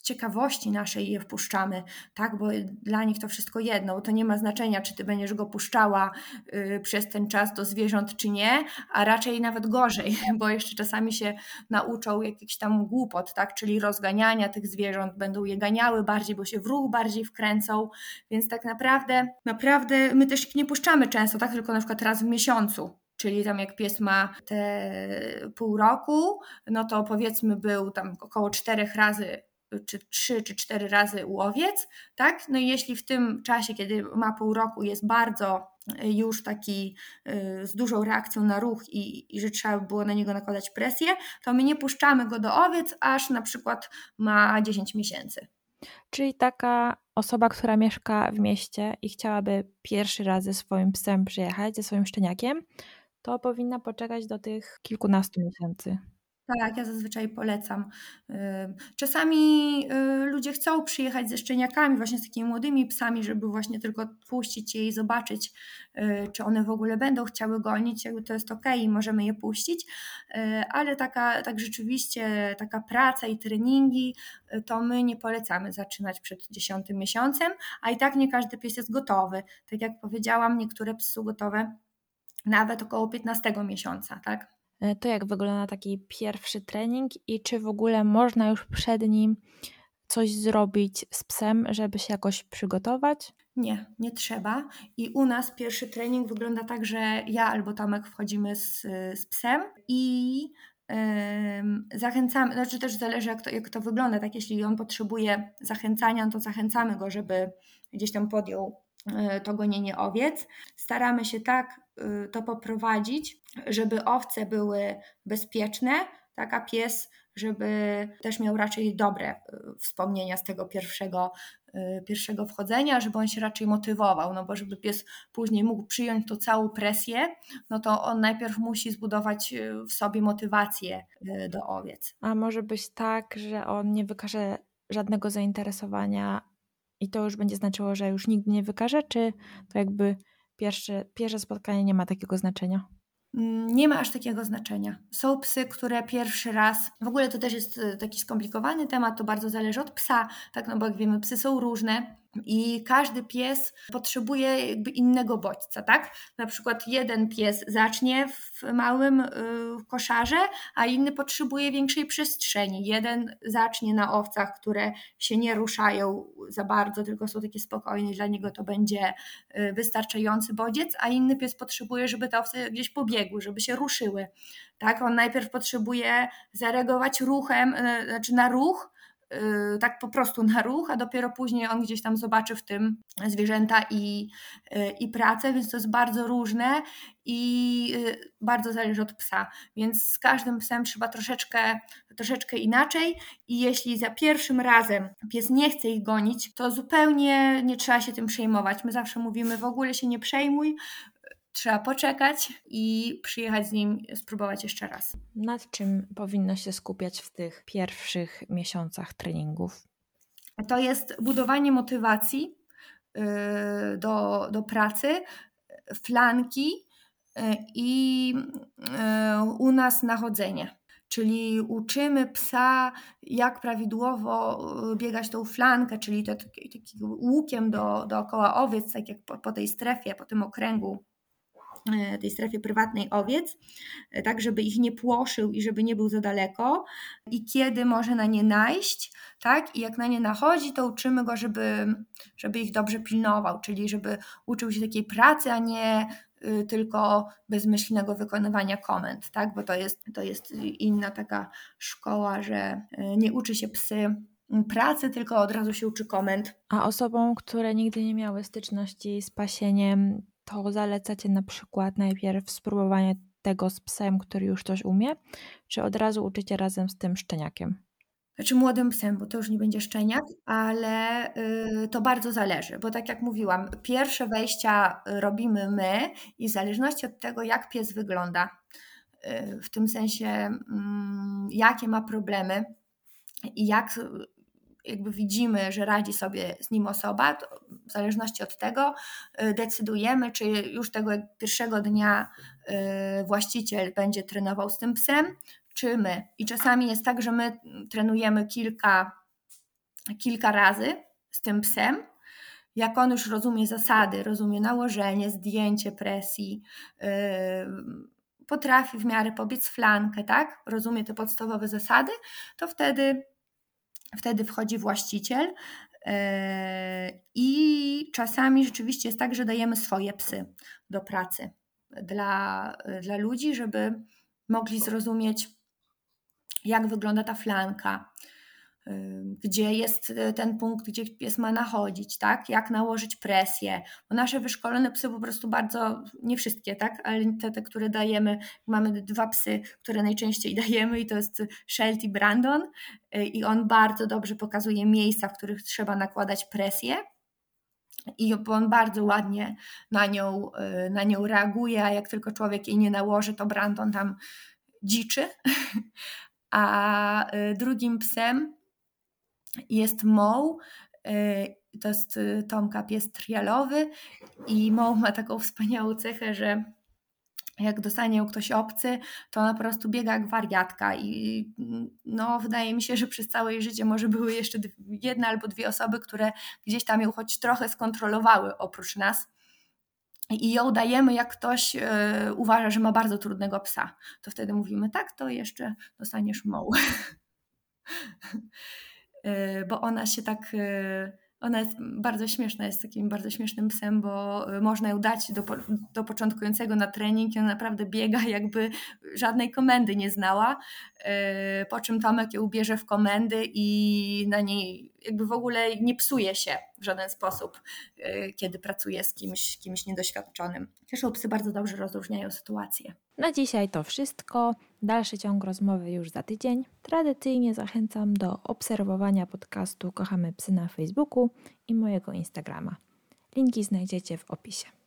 ciekawości naszej je wpuszczamy, tak? Bo dla nich to wszystko jedno, bo to nie ma znaczenia, czy ty będziesz go puszczała y, przez ten czas do zwierząt, czy nie, a raczej nawet gorzej, bo jeszcze czasami się nauczą jakichś tam głupot, tak? Czyli rozganiania tych zwierząt, będą je ganiały bardziej, bo się w ruch bardziej wkręcą, więc tak naprawdę, naprawdę my też ich nie puszczamy często, tak? Tylko na przykład raz w miesiącu, Czyli tam jak pies ma te pół roku, no to powiedzmy był tam około czterech razy czy trzy czy cztery razy łowiec, tak? No i jeśli w tym czasie, kiedy ma pół roku, jest bardzo y, już taki y, z dużą reakcją na ruch i, i że trzeba było na niego nakładać presję, to my nie puszczamy go do owiec, aż na przykład ma 10 miesięcy. Czyli taka osoba, która mieszka w mieście i chciałaby pierwszy raz ze swoim psem przyjechać, ze swoim szczeniakiem, to powinna poczekać do tych kilkunastu miesięcy. Tak, ja zazwyczaj polecam. Czasami y, ludzie chcą przyjechać ze szczeniakami, właśnie z takimi młodymi psami, żeby właśnie tylko puścić je i zobaczyć, y, czy one w ogóle będą chciały gonić, to jest ok i możemy je puścić, y, ale taka, tak rzeczywiście taka praca i treningi, to my nie polecamy zaczynać przed dziesiątym miesiącem, a i tak nie każdy pies jest gotowy. Tak jak powiedziałam, niektóre psy są gotowe nawet około 15 miesiąca, tak? E, to jak wygląda taki pierwszy trening i czy w ogóle można już przed nim coś zrobić z psem, żeby się jakoś przygotować? Nie, nie trzeba. I u nas pierwszy trening wygląda tak, że ja albo Tomek wchodzimy z, z psem i zachęcamy, znaczy też zależy jak to, jak to wygląda, tak jeśli on potrzebuje zachęcania, to zachęcamy go, żeby gdzieś tam podjął yy, to gonienie owiec. Staramy się tak to poprowadzić, żeby owce były bezpieczne, tak, a pies, żeby też miał raczej dobre y, wspomnienia z tego pierwszego, y, pierwszego wchodzenia, żeby on się raczej motywował, no bo żeby pies później mógł przyjąć tą całą presję, no to on najpierw musi zbudować y, w sobie motywację do owiec. A może być tak, że on nie wykaże żadnego zainteresowania i to już będzie znaczyło, że już nigdy nie wykaże, czy to jakby pierwsze, pierwsze spotkanie nie ma takiego znaczenia? Mm, nie ma aż takiego znaczenia. Są psy, które pierwszy raz, w ogóle to też jest e, taki skomplikowany temat, to bardzo zależy od psa, tak, no bo jak wiemy, psy są różne i każdy pies potrzebuje jakby innego bodźca, tak? Na przykład jeden pies zacznie w małym y, koszarze, a inny potrzebuje większej przestrzeni. Jeden zacznie na owcach, które się nie ruszają za bardzo, tylko są takie spokojne, dla niego to będzie y, wystarczający bodziec, a inny pies potrzebuje, żeby te owce gdzieś pobiegły, żeby się ruszyły. Tak, on najpierw potrzebuje zareagować ruchem, y, znaczy na ruch, tak po prostu na ruch, a dopiero później on gdzieś tam zobaczy w tym zwierzęta i, y, i pracę, więc to jest bardzo różne i y, bardzo zależy od psa. Więc z każdym psem trzeba troszeczkę, troszeczkę inaczej i jeśli za pierwszym razem pies nie chce ich gonić, to zupełnie nie trzeba się tym przejmować. My zawsze mówimy, w ogóle się nie przejmuj, trzeba poczekać i przyjechać z nim, spróbować jeszcze raz. Nad czym powinno się skupiać w tych pierwszych miesiącach treningów? To jest budowanie motywacji yy, do, do pracy, flanki yy, i yy, u nas nachodzenie. Czyli uczymy psa, jak prawidłowo biegać tą flankę, czyli to, takim łukiem do, dookoła owiec, tak jak po, po tej strefie, po tym okręgu tej strefie prywatnej owiec, e, tak żeby ich nie płoszył i żeby nie był za daleko i kiedy może na nie najść, tak? I jak na nie nachodzi, to uczymy go, żeby, żeby ich dobrze pilnował, czyli żeby uczył się takiej pracy, a nie y, tylko bezmyślnego wykonywania komend, tak? Bo to jest, to jest inna taka szkoła, że y, nie uczy się psy pracy, tylko od razu się uczy komend. A osobom, które nigdy nie miały styczności z pasieniem, to zalecacie na przykład najpierw spróbowanie tego z psem, który już coś umie, czy od razu uczycie razem z tym szczeniakiem? Znaczy młodym psem, bo to już nie będzie szczeniak, ale y, to bardzo zależy, bo tak jak mówiłam, pierwsze wejścia robimy my i w zależności od tego, jak pies wygląda, y, w tym sensie, mm, jakie ma problemy i jak jakby widzimy, że radzi sobie z nim osoba, w zależności od tego y, decydujemy, czy już tego pierwszego dnia y, właściciel będzie trenował z tym psem, czy my. I czasami jest tak, że my trenujemy kilka, kilka razy z tym psem. Jak on już rozumie zasady, rozumie nałożenie, zdjęcie presji, yy, potrafi w miarę pobiec flankę, tak? Rozumie te podstawowe zasady, to wtedy Wtedy wchodzi właściciel e, i czasami rzeczywiście jest tak, że dajemy swoje psy do pracy dla, dla ludzi, żeby mogli zrozumieć, jak wygląda ta flanka, gdzie jest e, ten punkt, gdzie pies ma nachodzić, tak? Jak nałożyć presję. Bo nasze wyszkolone psy po prostu bardzo, nie wszystkie, tak? Ale te, te które dajemy, mamy dwa psy, które najczęściej dajemy i to jest Shelty Brandon e, i on bardzo dobrze pokazuje miejsca, w których trzeba nakładać presję. I on bardzo ładnie na nią, na nią reaguje, a jak tylko człowiek jej nie nałoży, to Brandon tam dziczy. A drugim psem jest Moł, y, to jest y, Tomka pies trialowy i Moł ma taką wspaniałą cechę, że jak dostanie ją ktoś obcy, to ona po prostu biega jak wariatka i no, wydaje mi się, że przez całe jej życie może były jeszcze jedna albo dwie osoby, które gdzieś tam ją choć trochę skontrolowały oprócz nas. I ją dajemy, jak ktoś y, uważa, że ma bardzo trudnego psa. To wtedy mówimy, tak, to jeszcze dostaniesz moł. Y, bo ona się tak, y, ona jest bardzo śmieszna, jest takim bardzo śmiesznym psem, bo y, można ją dać do, do początkującego na trening i ona naprawdę biega, jakby żadnej komendy nie znała, po czym Tomek ją bierze w komendy i na niej jakby w ogóle nie psuje się w żaden sposób, kiedy pracuje z kimś, kimś niedoświadczonym. Zresztą psy bardzo dobrze rozróżniają sytuacje. Na dzisiaj to wszystko. Dalszy ciąg rozmowy już za tydzień. Tradycyjnie zachęcam do obserwowania podcastu Kochamy Psy na Facebooku i mojego Instagrama. Linki znajdziecie w opisie.